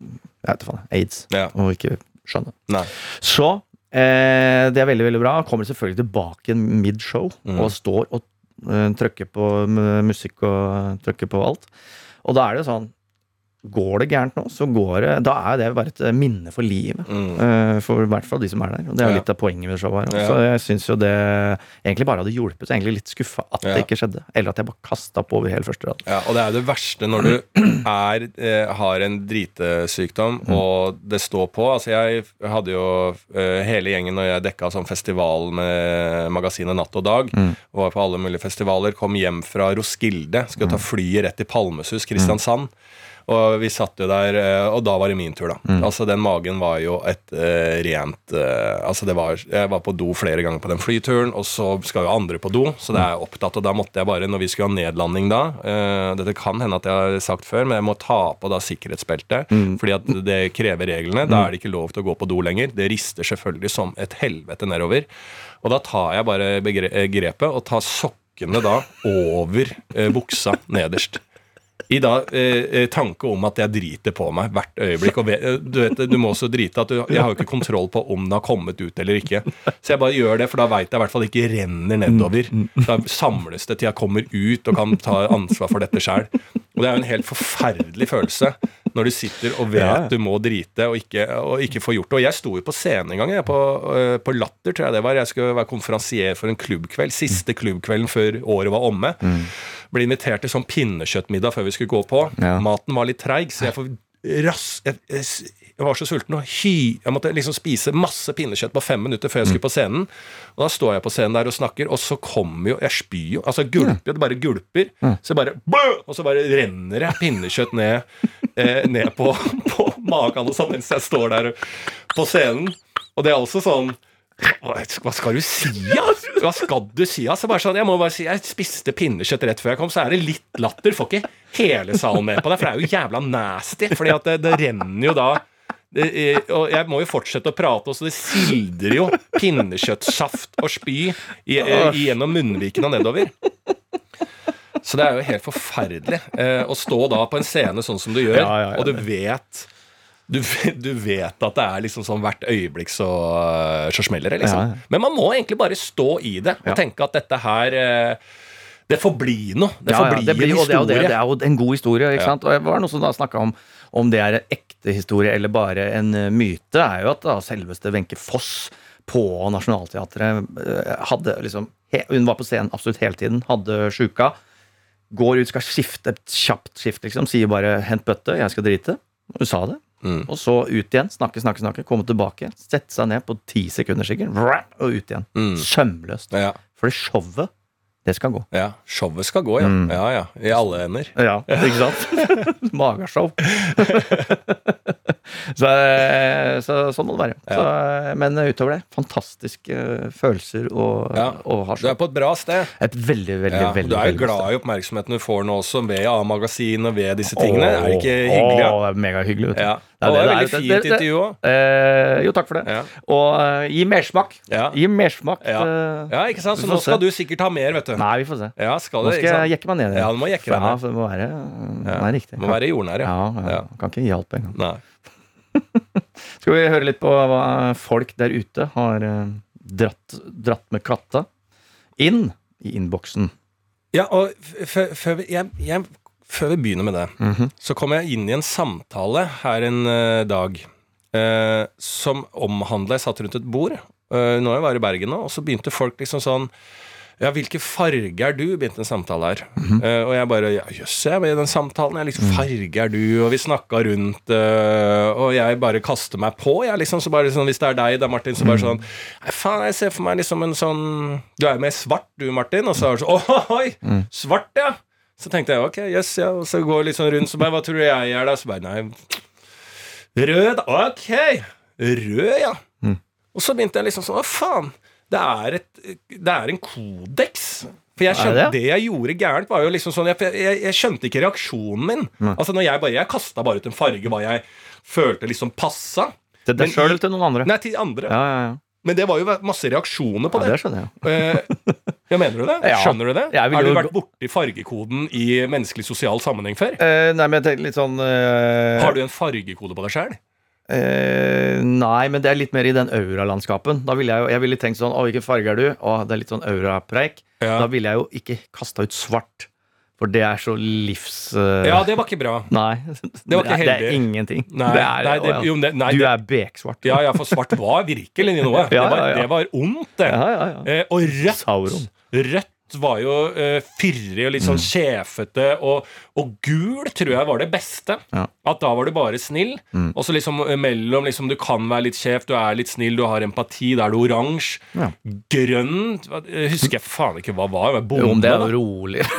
[SPEAKER 2] Jeg vet ikke. Aids.
[SPEAKER 3] Ja.
[SPEAKER 2] Og ikke skjønne.
[SPEAKER 3] Nei.
[SPEAKER 2] Så Eh, det er veldig veldig bra. Kommer selvfølgelig tilbake mid-show
[SPEAKER 3] Mm.
[SPEAKER 2] og står og uh, trykker på musikk og trykker på alt. Og da er det sånn Går det gærent nå, så går det Da er det bare et eh, minne for livet.
[SPEAKER 3] Mm.
[SPEAKER 2] Uh, For i hvert fall de som er der. Og det er jo
[SPEAKER 3] Ja.
[SPEAKER 2] litt av poenget med showet her. Så jeg syns jo det egentlig bare hadde hjulpet. Så jeg er egentlig litt skuffa at
[SPEAKER 3] Ja.
[SPEAKER 2] det ikke skjedde. Eller at jeg bare kasta på over hele første rad.
[SPEAKER 3] Ja, og det er jo det verste når du er, eh, har en dritesykdom, og det står på. Altså, jeg hadde jo hele gjengen når jeg dekka sånn festival med magasinet Natt og Dag, var på alle mulige festivaler, kom hjem fra Roskilde, skulle ta flyet rett til Palmesus, Kristiansand. Og vi satt jo der, eh, og da var det min tur, da. Altså Den magen var jo et uh, rent uh, Altså det var Jeg var på do flere ganger på den flyturen, og så skal jo andre på do, så det er jeg opptatt. Og da måtte jeg bare, når vi skulle ha nedlanding da uh, Dette kan hende at jeg har sagt før, men jeg må ta på da sikkerhetsbeltet. Fordi at det krever reglene. Da er det ikke lov til å gå på do lenger. Det rister selvfølgelig som et helvete nedover. Og da tar jeg bare grepet og tar sokkene da over buksa nederst. I da eh, eh, tanke om at jeg driter på meg hvert øyeblikk. Og eh, du, vet, du må også drite at du, jeg har jo ikke kontroll på om det har kommet ut eller ikke. Så jeg bare gjør det, for da veit jeg i hvert fall ikke renner nedover. Da samles det til jeg kommer ut og kan ta ansvar for dette sjæl. Og det er jo en helt forferdelig følelse når du sitter og vet
[SPEAKER 2] Ja.
[SPEAKER 3] du må drite og ikke, og ikke får gjort det. Og jeg sto jo på scenen en gang, jeg, på, øh, på Latter, tror jeg det var. Jeg skulle være konferansier for en klubbkveld. Siste klubbkvelden før året var omme. Ble invitert til sånn pinnekjøttmiddag før vi skulle gå på.
[SPEAKER 2] Ja.
[SPEAKER 3] Maten var litt treig, så jeg får rass... Jeg, jeg, var så sulten og hy... Jeg måtte liksom spise masse pinnekjøtt på fem minutter før jeg skulle på scenen. Og da står jeg på scenen der og snakker, og så kommer jo Jeg spyr jo. Altså gulper. Det bare gulper. Så jeg bare! Og så bare renner jeg pinnekjøtt ned, eh, ned på, på magen og sånn mens jeg står der på scenen. Og det er også sånn hva skal du si, ja? Hva skal du si, altså? Bare sånn, jeg må bare si, jeg spiste pinnekjøtt rett før jeg kom, så er det litt latter. Får ikke hele salen med på det, for det er jo jævla nasty. Fordi at det, det renner jo da det, eh, og jeg må jo fortsette å prate, så det sildrer jo pinnekjøttsaft og spy i, eh, gjennom munnvikene og nedover. Så det er jo helt forferdelig eh, å stå da på en scene sånn som du gjør,
[SPEAKER 2] Ja, ja, ja,
[SPEAKER 3] og du vet du, du vet at det er liksom sånn hvert øyeblikk så, så smeller det, liksom.
[SPEAKER 2] Ja.
[SPEAKER 3] Men man må egentlig bare stå i det og
[SPEAKER 2] Ja.
[SPEAKER 3] tenke at dette her eh, Det får bli noe. Det
[SPEAKER 2] Ja,
[SPEAKER 3] får
[SPEAKER 2] ja, det blir,
[SPEAKER 3] en
[SPEAKER 2] og det, det, det er jo en god historie. ikke sant? Og det var noe som da snakka om om det er en ekte historie eller bare en eh, myte, er jo at da selveste Wenche Foss på Nationaltheatret eh, hadde liksom Hun var på scenen absolutt hele tiden, hadde sjuka. Går ut, skal skifte et kjapt skift, liksom. Sier bare 'hent bøtte, jeg skal drite'. Hun sa det.
[SPEAKER 3] Mm.
[SPEAKER 2] Og så ut igjen. Snakke, snakke, snakke. Komme tilbake. Sette seg ned på ti sekunder sikkert. Og ut igjen.
[SPEAKER 3] Mm.
[SPEAKER 2] Sømløst.
[SPEAKER 3] Ja,
[SPEAKER 2] For det showet, det skal gå.
[SPEAKER 3] ja. Showet skal gå, ja.
[SPEAKER 2] Mm.
[SPEAKER 3] Ja, ja. I alle ender.
[SPEAKER 2] Ja, ikke sant? Magashow. så, eh, så sånn må det være. Så, eh, men utover det, fantastiske eh, følelser og,
[SPEAKER 3] Ja.
[SPEAKER 2] og har
[SPEAKER 3] Du er på et bra sted.
[SPEAKER 2] Et veldig, veldig,
[SPEAKER 3] Ja,
[SPEAKER 2] veldig
[SPEAKER 3] du er jo
[SPEAKER 2] glad
[SPEAKER 3] glad i oppmerksomheten du får nå også ved A-magasin og ved disse tingene. Åh, det ikke hyggelig?
[SPEAKER 2] Å,
[SPEAKER 3] Ja?
[SPEAKER 2] det er megahyggelig. vet du.
[SPEAKER 3] Ja.
[SPEAKER 2] Det er
[SPEAKER 3] det er
[SPEAKER 2] det
[SPEAKER 3] veldig fint
[SPEAKER 2] Det- det-
[SPEAKER 3] intervju òg.
[SPEAKER 2] Eh, jo, takk for det.
[SPEAKER 3] Ja.
[SPEAKER 2] Og eh, gi mersmak.
[SPEAKER 3] Ja.
[SPEAKER 2] Gi mersmak.
[SPEAKER 3] Ja.
[SPEAKER 2] eh,
[SPEAKER 3] ja, ikke sant? Så
[SPEAKER 2] Vi får
[SPEAKER 3] nå skal
[SPEAKER 2] se.
[SPEAKER 3] du sikkert ha mer, vet du.
[SPEAKER 2] Nei, vi får se.
[SPEAKER 3] Ja, skal
[SPEAKER 2] Nå
[SPEAKER 3] det,
[SPEAKER 2] skal
[SPEAKER 3] ikke
[SPEAKER 2] jeg
[SPEAKER 3] sant?
[SPEAKER 2] jekke meg ned.
[SPEAKER 3] Ja, du må jekke deg
[SPEAKER 2] Ja,
[SPEAKER 3] ned.
[SPEAKER 2] for det må være, det
[SPEAKER 3] Ja.
[SPEAKER 2] Nei, riktig.
[SPEAKER 3] Må være jordnær, ja.
[SPEAKER 2] ja, ja.
[SPEAKER 3] Ja.
[SPEAKER 2] Kan ikke gi alt på en gang.
[SPEAKER 3] Nei.
[SPEAKER 2] Skal vi høre litt på hva folk der ute har eh, dratt, dratt med katta inn i innboksen?
[SPEAKER 3] Ja, og f- f- før vi, jeg, jeg, før vi begynner med det, så kom jeg inn i en samtale her en uh, dag uh, som omhandla Jeg satt rundt et bord. Uh, nå jeg var i Bergen nå, og så begynte folk liksom sånn ja, hvilke farge er du? begynte en samtale her. Eh, og jeg bare ja, Jøss, jeg med i den samtalen. Jeg liksom, farge er du? Og vi snakka rundt, uh, og jeg bare kaster meg på. Jeg liksom, så bare sånn, Hvis det er deg, da, Martin, så bare sånn Nei, faen, jeg ser for meg liksom en sånn Du er jo mer svart, du, Martin. Og så er det sånn Oi! Svart, ja! Så tenkte jeg ok, yes, ja. Og så går jeg litt sånn rundt, så bare Hva tror du jeg er, da? Så bare Nei, rød, da. Ok! Rød, ja. Og så begynte jeg liksom sånn Å, faen? Det er, et, det er en kodeks. For jeg skjønte,
[SPEAKER 2] det
[SPEAKER 3] det, jeg gjorde gærent, var jo liksom sånn Jeg, jeg, jeg skjønte ikke reaksjonen min. Altså når Jeg bare Jeg kasta bare ut en farge hva jeg følte liksom passa.
[SPEAKER 2] Til deg sjøl eller til noen andre?
[SPEAKER 3] Nei, til andre.
[SPEAKER 2] Ja, ja, ja.
[SPEAKER 3] Men det var jo masse reaksjoner på
[SPEAKER 2] ja
[SPEAKER 3] det.
[SPEAKER 2] det skjønner jeg.
[SPEAKER 3] Ja, mener du det?
[SPEAKER 2] Ja.
[SPEAKER 3] Skjønner du det? Har du
[SPEAKER 2] jo
[SPEAKER 3] vært borti fargekoden i menneskelig sosial sammenheng før?
[SPEAKER 2] Eh, nei, men jeg tenker litt sånn eh,
[SPEAKER 3] Har du en fargekode på deg sjøl?
[SPEAKER 2] Eh, nei, men det er litt mer i den auralandskapen. Da ville jeg jo Jeg ville tenkt sånn Å, hvilken farge er du? Å, det er litt sånn aurapreik.
[SPEAKER 3] Ja.
[SPEAKER 2] Da ville jeg jo ikke kasta ut svart. For det er så livs... Uh...
[SPEAKER 3] Ja, det var ikke bra.
[SPEAKER 2] Nei.
[SPEAKER 3] Det var ikke
[SPEAKER 2] heldig. det er ingenting.
[SPEAKER 3] Nei,
[SPEAKER 2] det er,
[SPEAKER 3] nei, det- jo, det- nei,
[SPEAKER 2] du er beksvart.
[SPEAKER 3] Ja, ja, for svart var virkelig noe.
[SPEAKER 2] Ja,
[SPEAKER 3] det, var, det var ondt, det.
[SPEAKER 2] Ja, ja, ja.
[SPEAKER 3] Eh, og rødt
[SPEAKER 2] Sauron.
[SPEAKER 3] Rødt var jo uh, fyrig og litt sånn sjefete, og, og gul tror jeg var det beste.
[SPEAKER 2] Ja.
[SPEAKER 3] At da var du bare snill. Og så liksom eh, mellom liksom, Du kan være litt sjef, du er litt snill, du har empati. Da er du oransje.
[SPEAKER 2] Ja.
[SPEAKER 3] Grønn eh, husker jeg faen ikke hva var. var
[SPEAKER 2] Jo, om det er jo rolig.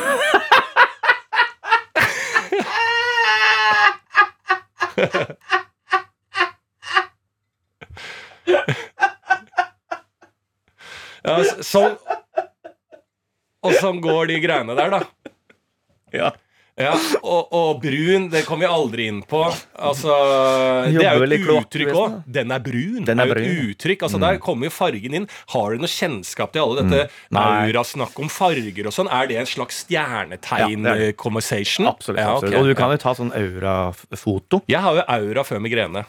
[SPEAKER 3] Ja, sånn Og sånn går de greiene der, da.
[SPEAKER 2] Ja.
[SPEAKER 3] Ja, og, og brun, det kom vi aldri inn på. Altså, det er jo et uttrykk òg. Den er brun.
[SPEAKER 2] Den er
[SPEAKER 3] det er jo
[SPEAKER 2] brun,
[SPEAKER 3] et.
[SPEAKER 2] Mm.
[SPEAKER 3] uttrykk. Altså, Der kommer jo fargen inn. Har du noe kjennskap til alle dette
[SPEAKER 2] Nei.
[SPEAKER 3] aurasnakk om farger og sånn? Er det en slags
[SPEAKER 2] Ja, det er
[SPEAKER 3] stjernetegn-conversation?
[SPEAKER 2] Absolutt. absolutt. Og du kan jo ta sånn aurafoto.
[SPEAKER 3] Jeg har jo aura før migrene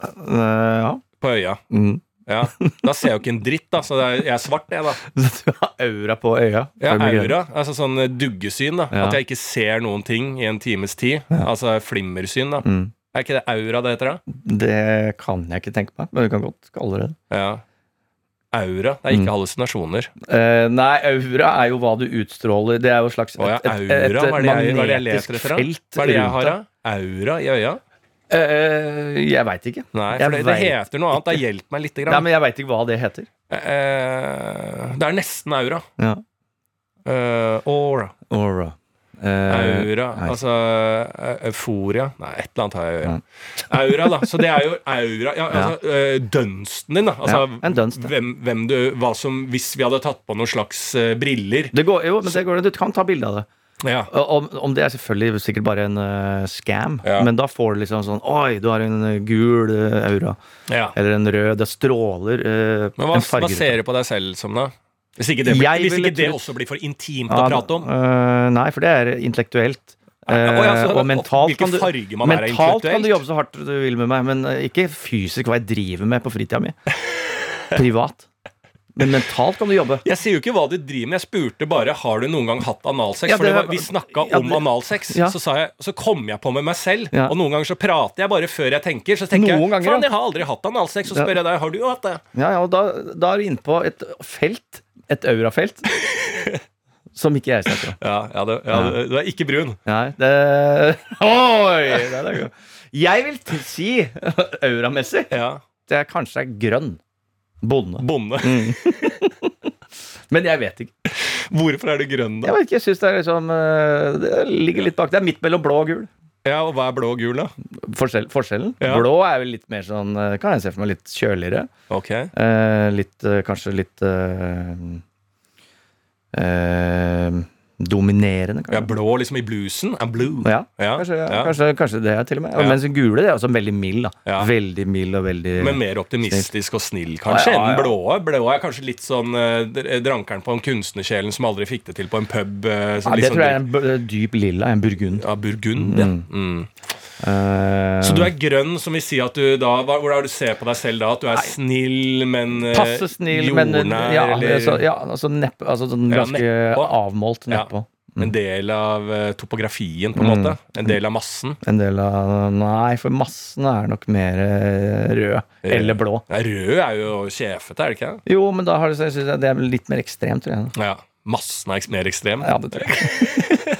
[SPEAKER 2] Uh, ja.
[SPEAKER 3] på øya.
[SPEAKER 2] Mm.
[SPEAKER 3] Ja, Da ser jeg jo ikke en dritt, da. Så er, jeg er svart, jeg, da.
[SPEAKER 2] Så Du har aura på øya.
[SPEAKER 3] Ja, aura. Altså sånn eh, duggesyn, da.
[SPEAKER 2] Ja.
[SPEAKER 3] At jeg ikke ser noen ting i en times tid. Altså flimmersyn, da.
[SPEAKER 2] Mm.
[SPEAKER 3] Er ikke det aura det heter, da?
[SPEAKER 2] Det kan jeg ikke tenke meg, men du kan godt kalle det det.
[SPEAKER 3] Ja. Aura. Det er ikke
[SPEAKER 2] Mm.
[SPEAKER 3] hallusinasjoner.
[SPEAKER 2] Uh, nei, aura er jo hva du utstråler. Det er jo slags et, et, et,
[SPEAKER 3] et, et,
[SPEAKER 2] magnetisk felt
[SPEAKER 3] Hva er det jeg har, da? Aura i øya?
[SPEAKER 2] Eh, jeg veit ikke.
[SPEAKER 3] Nei, for det, det heter noe annet. Da hjelp meg lite
[SPEAKER 2] Nei, men jeg veit ikke hva det heter.
[SPEAKER 3] Uh, det er nesten aura.
[SPEAKER 2] Ja.
[SPEAKER 3] Uh, aura.
[SPEAKER 2] Aura.
[SPEAKER 3] Aura. Altså euforia Nei, et eller annet har jeg øya. Aura, da. Så det er jo aura ja, altså, Dunsten din, da. Altså,
[SPEAKER 2] Ja, en dunst,
[SPEAKER 3] hvem, hvem du Hva som Hvis vi hadde tatt på noen slags briller
[SPEAKER 2] det går, jo, men det går, du kan ta bilde av det.
[SPEAKER 3] Ja.
[SPEAKER 2] Om, om det er selvfølgelig sikkert bare en uh, scam,
[SPEAKER 3] Ja.
[SPEAKER 2] men da får du liksom sånn Oi, du har en eh, gul uh, aura.
[SPEAKER 3] ja.
[SPEAKER 2] Eller en rød. Det stråler uh,
[SPEAKER 3] Men hva, hva ser du på deg selv som, da? Hvis ikke det, blir, hvis ikke det også blir for intimt å prate om?
[SPEAKER 2] nei, for det er intellektuelt.
[SPEAKER 3] Ja,
[SPEAKER 2] Eh, og mentalt kan, du, mentalt kan du jobbe så hardt du vil med meg, men ikke fysisk hva jeg driver med på fritida mi. Privat. Men mentalt kan du jobbe.
[SPEAKER 3] Jeg sier jo ikke hva du driver med, jeg spurte bare har du noen gang hatt analsex.
[SPEAKER 2] Ja,
[SPEAKER 3] for det
[SPEAKER 2] det-
[SPEAKER 3] var, vi snakka
[SPEAKER 2] ja,
[SPEAKER 3] om
[SPEAKER 2] det-
[SPEAKER 3] analsex,
[SPEAKER 2] ja.
[SPEAKER 3] så, sa jeg, så kom jeg på med meg selv. Og noen ganger så prater jeg bare før jeg tenker. Så tenker
[SPEAKER 2] Noen
[SPEAKER 3] jeg faen, jeg har aldri hatt analsex. Så
[SPEAKER 2] Ja.
[SPEAKER 3] spør jeg deg har du hatt det.
[SPEAKER 2] Ja, ja, og da, da er du inne på et felt, et aurafelt, som ikke jeg snakker om.
[SPEAKER 3] Ja, ja, det, ja,
[SPEAKER 2] Ja.
[SPEAKER 3] Du, er ikke brun.
[SPEAKER 2] Nei, det Oi! Det er det. Jeg vil si, auramessig,
[SPEAKER 3] Ja.
[SPEAKER 2] det er kanskje er grønn. Bonde.
[SPEAKER 3] Bonde.
[SPEAKER 2] Men jeg vet ikke.
[SPEAKER 3] Hvorfor er du grønn, da?
[SPEAKER 2] Jeg vet ikke, jeg synes det er liksom eh, Det ligger litt bak. Det er midt mellom blå og gul.
[SPEAKER 3] Ja, Og hva er blå og gul, da?
[SPEAKER 2] Forskjell, forskjellen.
[SPEAKER 3] Ja.
[SPEAKER 2] Blå er jo litt mer sånn eh, Kan jeg se for meg litt kjøligere.
[SPEAKER 3] Ok
[SPEAKER 2] Eh, litt eh, Kanskje litt eh, eh, Dominerende, Kanskje. Ja.
[SPEAKER 3] Blå liksom i bluesen? I'm blue.
[SPEAKER 2] Ja,
[SPEAKER 3] Ja,
[SPEAKER 2] kanskje, ja. Kanskje, kanskje det til og med.
[SPEAKER 3] Ja.
[SPEAKER 2] Mens gule det er også veldig mild. da. Veldig mild og veldig
[SPEAKER 3] Men mer optimistisk og snill, kanskje, enn den blå. Blå er kanskje litt sånn eh, drankeren på en kunstnersjelen som aldri fikk det til på en pub. eh, som
[SPEAKER 2] ja, Det
[SPEAKER 3] liksom
[SPEAKER 2] tror jeg er en dyp lilla. En burgund.
[SPEAKER 3] Ja, burgund, ja. Mm.
[SPEAKER 2] Eh,
[SPEAKER 3] Så du er grønn, som vil si at du da hva- Hvordan er det du ser på deg selv da? At du er snill, men eh,
[SPEAKER 2] Passe snill, men
[SPEAKER 3] jordnær,
[SPEAKER 2] ja,
[SPEAKER 3] eller
[SPEAKER 2] altså, ja, altså, nepp, altså sånn
[SPEAKER 3] Ja,
[SPEAKER 2] ganske
[SPEAKER 3] nedpå.
[SPEAKER 2] avmålt
[SPEAKER 3] Ja.
[SPEAKER 2] nedpå.
[SPEAKER 3] en del av eh, topografien, på en
[SPEAKER 2] Mm.
[SPEAKER 3] måte? En del av massen?
[SPEAKER 2] En del av Nei, for massene er nok mer rød. Eller blå.
[SPEAKER 3] Ja, rød er jo sjefete, er det ikke?
[SPEAKER 2] Jo, men da har det, det er litt mer ekstremt, tror jeg.
[SPEAKER 3] Ja. Massen er mer ekstrem?
[SPEAKER 2] Ja, det tror jeg.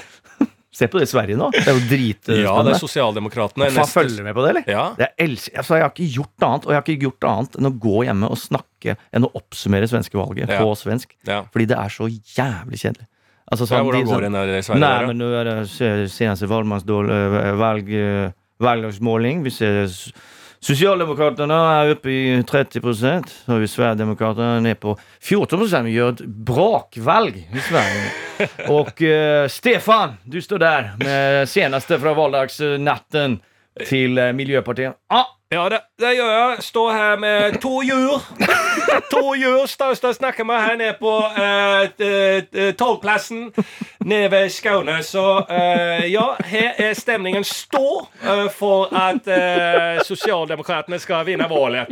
[SPEAKER 2] Se på det i Sverige nå. Det er jo
[SPEAKER 3] Ja, det er Sosialdemokratene.
[SPEAKER 2] Faen, følger med på det, eller?
[SPEAKER 3] Ja.
[SPEAKER 2] Elsker, altså, jeg har ikke gjort annet, og jeg har ikke gjort annet enn å gå hjemme og snakke enn å oppsummere svenskevalget
[SPEAKER 3] Ja.
[SPEAKER 2] på svensk.
[SPEAKER 3] Ja.
[SPEAKER 2] Fordi det er så jævlig kjedelig. Altså,
[SPEAKER 3] Ja,
[SPEAKER 2] sånn,
[SPEAKER 3] hvordan går det nede i Sverige?
[SPEAKER 2] Nei, men nå er det seneste valgmannsdål, øh, valg, øh, valgdagsmåling. Vi ser s- Sosialdemokraterna er oppe i 30 Så har vi Sverigedemokraterna ned på 14 Vi gjør et brakvalg i Sverige. Og øh, Stefan, du står der med seneste fra valgdagsnatten til Miljøpartiet. Miljöpartiet. Ja,
[SPEAKER 3] Ja, det, det gjør jeg. Står her med to jur. To jur snakker med her nede på eh, togplassen nede ved Skåne. Så eh, ja, her er stemningen stor eh, for at eh, Sosialdemokratene skal vinne valget.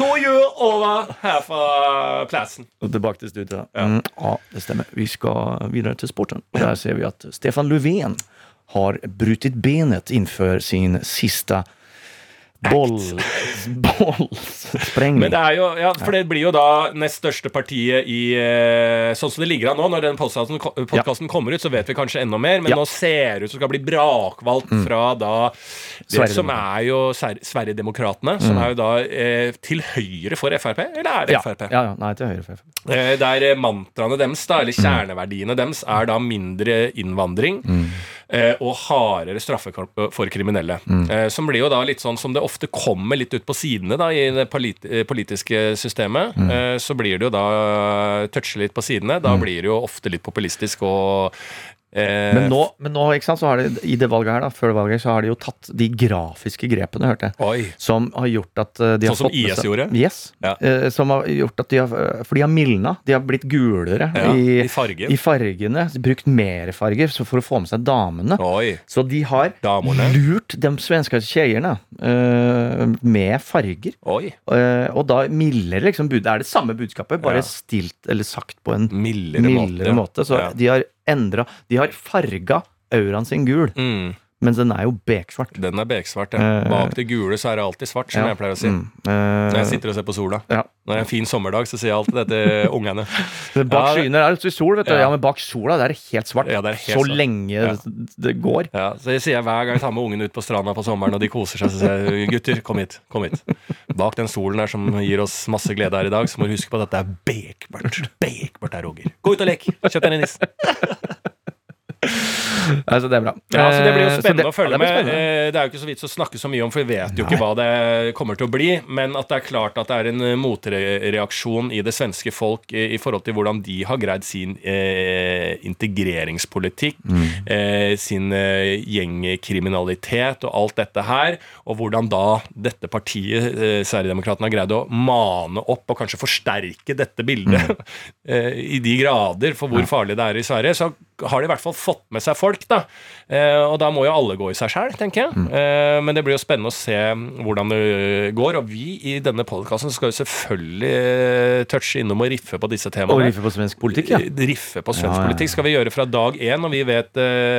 [SPEAKER 3] To jur over her fra plassen.
[SPEAKER 2] Og tilbake til studiet. Ja. Mm, ja, det stemmer. Vi skal videre til sporten. Og der ser vi at Stefan Löfven har brutt benet innenfor sin siste boll... bollsprengning.
[SPEAKER 3] Men det er jo, ja, for det blir jo da nest største partiet i eh, Sånn som det ligger an nå, når den podkasten kommer ut, så vet vi kanskje enda mer, men
[SPEAKER 2] Ja. Mm.
[SPEAKER 3] nå ser det ut som skal bli brakvalgt fra da det som er jo Sverigedemokraterna, som er jo da eh, til høyre for Frp, eller er det Frp?
[SPEAKER 2] ja, ja, nei, til høyre for Frp.
[SPEAKER 3] Eh, der mantraene deres, da,
[SPEAKER 2] Mm.
[SPEAKER 3] eller kjerneverdiene deres, er da mindre innvandring eh, og hardere straffe for kriminelle.
[SPEAKER 2] Mm.
[SPEAKER 3] Eh, som blir jo da litt sånn som det ofte kommer litt ut på sidene da, i det eh, politiske systemet.
[SPEAKER 2] Mm.
[SPEAKER 3] Eh, så blir det jo da touche litt på sidene. Da blir det jo ofte litt populistisk og eh,
[SPEAKER 2] Men nå, men nå ikke sant, så har de, i det valget her da, før valget, så har de jo tatt de grafiske grepene, hørte jeg.
[SPEAKER 3] Oi.
[SPEAKER 2] Som har gjort at eh, de har
[SPEAKER 3] Sånn som
[SPEAKER 2] fått med
[SPEAKER 3] IS gjorde?
[SPEAKER 2] Yes.
[SPEAKER 3] Ja.
[SPEAKER 2] Eh, som har gjort at de har eh, For de har mildna. De har blitt gulere
[SPEAKER 3] Ja,
[SPEAKER 2] i,
[SPEAKER 3] i fargen.
[SPEAKER 2] i fargene. Brukt mer farger så for å få med seg damene.
[SPEAKER 3] Oi.
[SPEAKER 2] Så de har
[SPEAKER 3] Damene.
[SPEAKER 2] lurt de svenske tjejerna eh, med farger. Eh, og da mildere liksom bud. Det er det samme budskapet, bare
[SPEAKER 3] Ja.
[SPEAKER 2] stilt eller sagt på en
[SPEAKER 3] Mildere,
[SPEAKER 2] mildere måte. Så
[SPEAKER 3] Ja.
[SPEAKER 2] de har endra De har farga auraen sin gul,
[SPEAKER 3] Mm,
[SPEAKER 2] men den er jo beksvart.
[SPEAKER 3] den er beksvart. Ja.
[SPEAKER 2] Eh,
[SPEAKER 3] Bak det gule så er det alltid svart, som
[SPEAKER 2] Ja.
[SPEAKER 3] jeg pleier å si.
[SPEAKER 2] Mm.
[SPEAKER 3] Når
[SPEAKER 2] Eh,
[SPEAKER 3] jeg sitter og ser på sola.
[SPEAKER 2] ja.
[SPEAKER 3] Når det er en fin sommerdag, så sier jeg alltid det til ungene.
[SPEAKER 2] Bak skyene er det sol, vet du.
[SPEAKER 3] Ja.
[SPEAKER 2] Men bak sola det er det helt svart.
[SPEAKER 3] Ja, det er helt
[SPEAKER 2] så
[SPEAKER 3] svart.
[SPEAKER 2] lenge det går.
[SPEAKER 3] Ja, så jeg sier hver gang jeg tar med ungene ut på stranda på sommeren, og de koser seg, så sier jeg gutter, kom hit. kom hit. Bak den solen der som gir oss masse glede her i dag, så må du huske på at det er bekmørkt. Bekmørkt her, Roger. Gå ut og lek. Kjøp deg en is.
[SPEAKER 2] Altså, det er bra.
[SPEAKER 3] Ja, altså, Det blir jo
[SPEAKER 2] Eh,
[SPEAKER 3] spennende
[SPEAKER 2] det-
[SPEAKER 3] å følge
[SPEAKER 2] det spennende.
[SPEAKER 3] med. Eh, Det er jo ikke så vits å snakke så mye om, for vi vet jo ikke hva det kommer til å bli. Men at det er klart at det er en eh, motreaksjon i det svenske folk i forhold til hvordan de har greid sin eh, integreringspolitikk,
[SPEAKER 2] Mm.
[SPEAKER 3] eh, sin eh, gjengkriminalitet og alt dette her. Og hvordan da dette partiet, eh, Sverigedemokraterna, har greid å mane opp og kanskje forsterke dette bildet
[SPEAKER 2] Mm.
[SPEAKER 3] eh, i de grader for hvor farlig det er i Sverige. Så har de i hvert fall fått med seg folk, da. Eh, og da må jo alle gå i seg sjæl, tenker jeg.
[SPEAKER 2] Mm.
[SPEAKER 3] Eh, men det blir jo spennende å se hvordan det går. Og vi i denne podkasten skal jo selvfølgelig eh, touche innom og riffe på disse temaene.
[SPEAKER 2] Og riffe på svensk politikk, ja.
[SPEAKER 3] Riffe på svensk
[SPEAKER 2] Ja, ja,
[SPEAKER 3] politikk skal vi gjøre fra dag én, og vi vet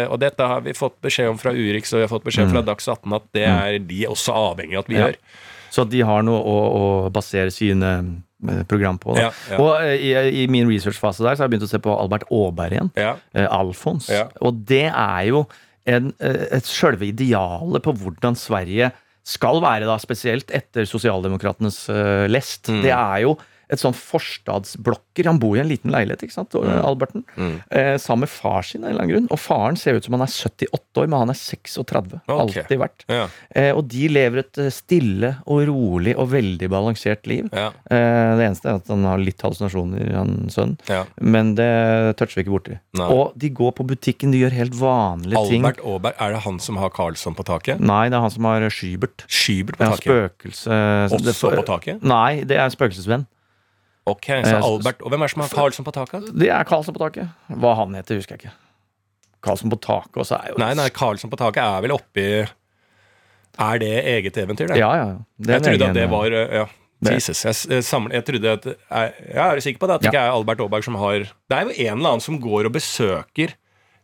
[SPEAKER 3] Og dette har vi fått beskjed om fra Urix, og vi har fått beskjed fra Dags 18 at det er de også avhengig av at vi
[SPEAKER 2] Mm. Ja.
[SPEAKER 3] gjør.
[SPEAKER 2] Så at de har noe å, å basere sine program på.
[SPEAKER 3] Ja, ja.
[SPEAKER 2] Og eh, i, i min researchfase der så har jeg begynt å se på Albert Aaberg igjen.
[SPEAKER 3] Ja.
[SPEAKER 2] Eh, Alfons. Og det er jo en, eh, et sjølve idealet på hvordan Sverige skal være, da, spesielt etter sosialdemokratenes eh, lest.
[SPEAKER 3] Mm.
[SPEAKER 2] Det er jo et sånn forstadsblokker. Han bor i en liten leilighet, ikke sant,
[SPEAKER 3] Mm.
[SPEAKER 2] Alberten. Eh, sammen med far sin av en eller annen grunn. Og faren ser ut som han er 78 år, men han er 36.
[SPEAKER 3] Okay.
[SPEAKER 2] Alltid vært.
[SPEAKER 3] Ja.
[SPEAKER 2] Eh, og de lever et eh, stille og rolig og veldig balansert liv.
[SPEAKER 3] Ja.
[SPEAKER 2] Eh, det eneste er at han har litt hallusinasjoner, han sønnen.
[SPEAKER 3] Ja.
[SPEAKER 2] Men det toucher vi ikke borti.
[SPEAKER 3] Nei.
[SPEAKER 2] Og de går på butikken, de gjør helt vanlige ting.
[SPEAKER 3] Albert Aaberg, er det han som har Karlsson på taket?
[SPEAKER 2] Nei, det er han som har Skybert.
[SPEAKER 3] Skybert på
[SPEAKER 2] Ja,
[SPEAKER 3] taket?
[SPEAKER 2] spøkelse
[SPEAKER 3] Også på taket?
[SPEAKER 2] Nei, det er spøkelsesvenn.
[SPEAKER 3] Ok, så
[SPEAKER 2] Eh,
[SPEAKER 3] Albert Og hvem er det som har Karlsson på taket?
[SPEAKER 2] Det er Karlsson på taket. Hva han heter, husker jeg ikke. Karlsson på taket også er jo
[SPEAKER 3] Nei, nei, Karlsson på taket er vel oppi Er det eget eventyr, det?
[SPEAKER 2] Ja, ja. ja. Det
[SPEAKER 3] jeg trodde at det var uh, Ja.
[SPEAKER 2] Det-
[SPEAKER 3] Jesus. Jeg, eh, samler, jeg trodde at Jeg, jeg er sikker på det, at det ikke er Albert Aaberg som har Det er jo en eller annen som går og besøker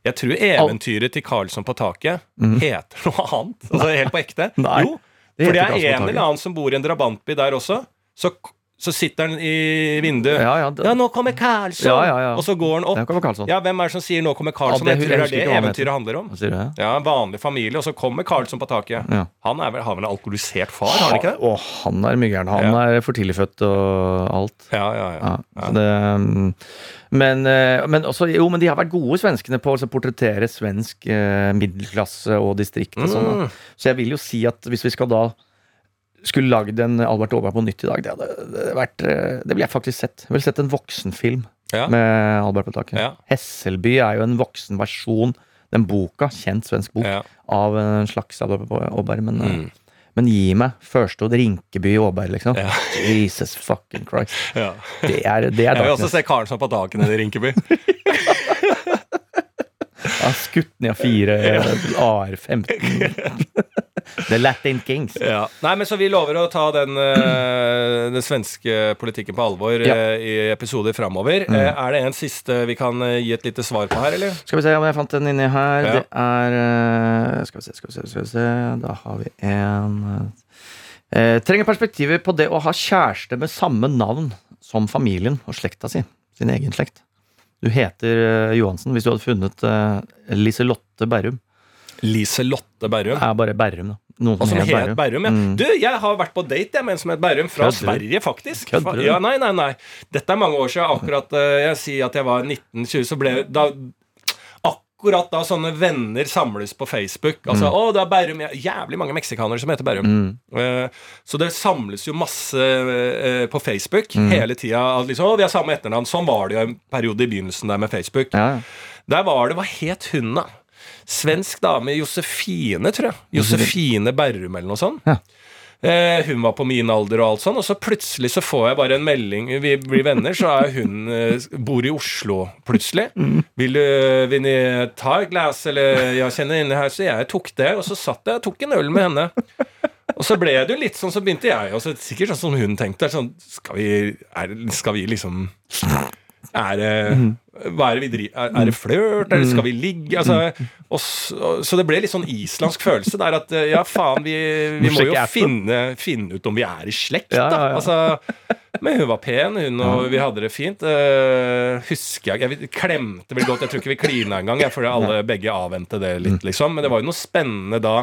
[SPEAKER 3] Jeg tror eventyret til Karlsson på taket heter noe annet. Altså helt på ekte.
[SPEAKER 2] Nei,
[SPEAKER 3] jo, for det er en eller annen som bor i en drabantby der også. Så, så sitter han i vinduet.
[SPEAKER 2] Ja, ja, det-
[SPEAKER 3] ja, nå kommer Karlsson!
[SPEAKER 2] Ja, ja, ja.
[SPEAKER 3] Og så går han opp.
[SPEAKER 2] Det.
[SPEAKER 3] Ja, Hvem er det som sier 'nå kommer Karlsson'?
[SPEAKER 2] Ja,
[SPEAKER 3] jeg tror det er det eventyret handler om.
[SPEAKER 2] Det?
[SPEAKER 3] Ja, En vanlig familie, og så kommer Karlsson på taket.
[SPEAKER 2] Ja.
[SPEAKER 3] Han vel, har vel en alkoholisert far, har han ikke det?
[SPEAKER 2] Å, han er mye gæren. Han er for tidlig født og alt.
[SPEAKER 3] Ja, ja, ja.
[SPEAKER 2] Det, mm, men, eh, men, også, jo, men de har vært gode, svenskene, på å altså, portrettere svensk eh, middelklasse og distrikt. Og sånn.
[SPEAKER 3] Mm.
[SPEAKER 2] Så jeg vil jo si at hvis vi skal da skulle lagd en Albert Aaberg på nytt i dag, det hadde det vært eh, Det ville jeg faktisk sett. Jeg ville sett en voksenfilm
[SPEAKER 3] Ja.
[SPEAKER 2] med Albert på taket.
[SPEAKER 3] Ja.
[SPEAKER 2] Hesselby er jo en voksen versjon, den boka, kjent svensk bok,
[SPEAKER 3] Ja.
[SPEAKER 2] av en slags Albert Aaberg. Men, eh,
[SPEAKER 3] Mm.
[SPEAKER 2] Men gi meg Førstod Rinkeby Åberg, liksom. Jesus fucking Christ.
[SPEAKER 3] Ja.
[SPEAKER 2] Det er, det er
[SPEAKER 3] Jeg vil også se Karlsson på taket nede i Rinkeby.
[SPEAKER 2] Jeg har skutt ned fire AR-15. The Latin Kings.
[SPEAKER 3] Ja. Nei, men Så vi lover å ta den, eh, den svenske politikken på alvor
[SPEAKER 2] Ja.
[SPEAKER 3] eh, i episoder framover.
[SPEAKER 2] Mm.
[SPEAKER 3] Eh, er det en siste vi kan gi et lite svar på her, eller?
[SPEAKER 2] Skal vi se om jeg fant den inni her.
[SPEAKER 3] Ja.
[SPEAKER 2] Det er Skal vi se, skal vi se, skal vi se. Da har vi en eh, Trenger perspektiver på det å ha kjæreste med samme navn som familien og slekta si. Sin egen slekt. Du heter Johansen hvis du hadde funnet Liselotte Berrum.
[SPEAKER 3] Liselotte Berrum.
[SPEAKER 2] Er bare Berrum, da. Noen
[SPEAKER 3] Og som
[SPEAKER 2] het
[SPEAKER 3] Berrum. Berrum, ja.
[SPEAKER 2] Mm.
[SPEAKER 3] Du, jeg har vært på date jeg, med en som het Berrum, fra
[SPEAKER 2] Kødder?
[SPEAKER 3] Sverige, faktisk.
[SPEAKER 2] Kødder?
[SPEAKER 3] Ja, nei, nei, nei. Dette er mange år siden. Akkurat uh, jeg sier at jeg var 1920, så ble da Akkurat da sånne venner samles på Facebook. Altså, å, det er Berrum ja, Jævlig mange meksikanere som heter Berrum.
[SPEAKER 2] Mm.
[SPEAKER 3] Uh, så det samles jo masse uh, på Facebook
[SPEAKER 2] Mm.
[SPEAKER 3] hele tida. Liksom, å, vi har samme etternavn. Sånn var det jo en periode i begynnelsen der med Facebook.
[SPEAKER 2] Ja, ja.
[SPEAKER 3] Der var det Hva het hun, da? Svensk dame. Josefine, tror jeg. Josefine Berrum, eller noe sånt.
[SPEAKER 2] Ja.
[SPEAKER 3] Eh, hun var på min alder og alt sånn, og så plutselig så får jeg bare en melding Vi blir venner, så er hun eh, bor i Oslo plutselig. Vil, du, vil ni ta et glass, eller jeg kjenner inne her, så jeg tok det. Og så satt jeg og tok en øl med henne. Og så ble det jo litt sånn, så begynte jeg også, sikkert sånn som hun tenkte. Sånn, skal vi, er, skal vi liksom er det, hva er det vi driver Er, det flørt, eller skal vi ligge? Altså, og så, det ble litt sånn islandsk følelse der at eh, ja, faen, vi, vi må jo finne, finne ut om vi er i slekt, da. Altså, men hun var pen, hun, og vi hadde det fint. Uh, husker jeg Jeg klemte vel godt, jeg tror ikke vi klina engang, fordi alle begge avvente det litt, liksom. Men det var jo noe spennende da.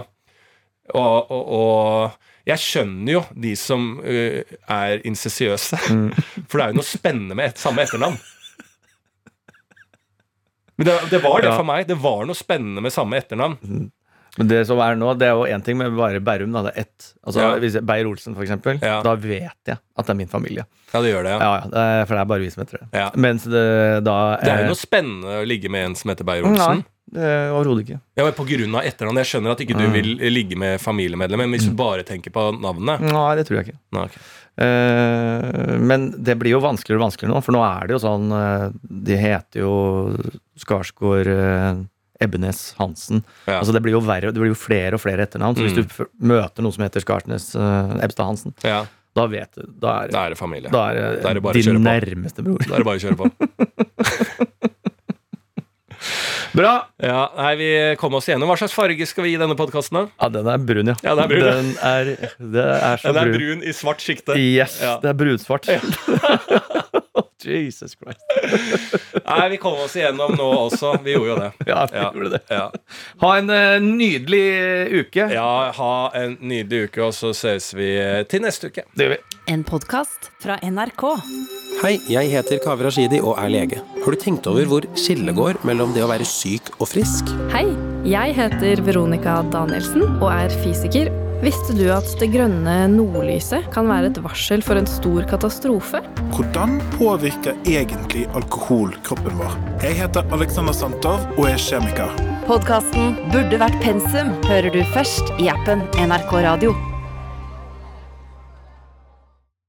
[SPEAKER 3] Og, og, og jeg skjønner jo de som uh, er incisiøse. For det er jo noe spennende med et, samme etternavn. Men det, det var det
[SPEAKER 2] Ja.
[SPEAKER 3] for meg. Det var noe spennende med samme etternavn.
[SPEAKER 2] Men det som er nå, det er jo én ting med bare Bærum. Da. Det er ett. Altså,
[SPEAKER 3] Ja.
[SPEAKER 2] hvis Beyer-Olsen, eksempel.
[SPEAKER 3] Ja.
[SPEAKER 2] Da vet jeg at det er min familie.
[SPEAKER 3] Ja, det gjør det, ja.
[SPEAKER 2] Ja, For det er bare vi som heter det.
[SPEAKER 3] Ja.
[SPEAKER 2] Mens det da
[SPEAKER 3] Det er jo noe spennende å ligge med en som heter Beyer-Olsen.
[SPEAKER 2] Er overhodet ikke.
[SPEAKER 3] Ja, men På grunn av etternavnet. Jeg skjønner at ikke du vil ligge med familiemedlemmer, men hvis du bare tenker på navnet
[SPEAKER 2] Nei, det tror jeg ikke.
[SPEAKER 3] Nei, ok.
[SPEAKER 2] Eh, men det blir jo vanskeligere og vanskeligere nå, for nå er det jo sånn eh, De heter jo Skarsgård eh, Ebbenes Hansen.
[SPEAKER 3] Ja.
[SPEAKER 2] Altså Det blir jo verre, det blir jo flere og flere etternavn. Så hvis
[SPEAKER 3] Mm.
[SPEAKER 2] du f møter noen som heter Skarsnes eh, Ebstad Hansen,
[SPEAKER 3] Ja,
[SPEAKER 2] da vet du Da er,
[SPEAKER 3] Da er det familie.
[SPEAKER 2] Da er det
[SPEAKER 3] bare å
[SPEAKER 2] din
[SPEAKER 3] kjøre på.
[SPEAKER 2] nærmeste bror.
[SPEAKER 3] Da er det bare å kjøre på.
[SPEAKER 2] Bra!
[SPEAKER 3] Ja, nei, Vi kom oss igjennom. Hva slags farge skal vi gi denne podkasten? da?
[SPEAKER 2] Ja, den er brun, ja.
[SPEAKER 3] Ja, den er brun.
[SPEAKER 2] Den er, det er så
[SPEAKER 3] Den er
[SPEAKER 2] brun.
[SPEAKER 3] brun i svart sjikte.
[SPEAKER 2] Yes,
[SPEAKER 3] Ja.
[SPEAKER 2] det er brunsvart. Jesus Christ.
[SPEAKER 3] Nei, vi kom oss igjennom nå også. Vi gjorde jo det.
[SPEAKER 2] Ja, vi
[SPEAKER 3] Ja.
[SPEAKER 2] gjorde det.
[SPEAKER 3] Ja.
[SPEAKER 2] Ha en uh, nydelig uke.
[SPEAKER 3] ja, ha en nydelig uke, og så ses vi eh, til neste uke.
[SPEAKER 2] Det gjør vi.
[SPEAKER 1] En podkast fra NRK.
[SPEAKER 4] Hei, jeg heter Kaveh Rashidi og er lege. Har du tenkt over hvor skillet går mellom det å være syk og frisk?
[SPEAKER 5] Hei, jeg heter Veronica Danielsen og er fysiker. Visste du at det grønne nordlyset kan være et varsel for en stor katastrofe?
[SPEAKER 6] Hvordan påvirker egentlig alkohol kroppen vår? Jeg heter Alexander Santov og er kjemiker.
[SPEAKER 1] Podkasten Burde vært pensum hører du først i appen NRK Radio.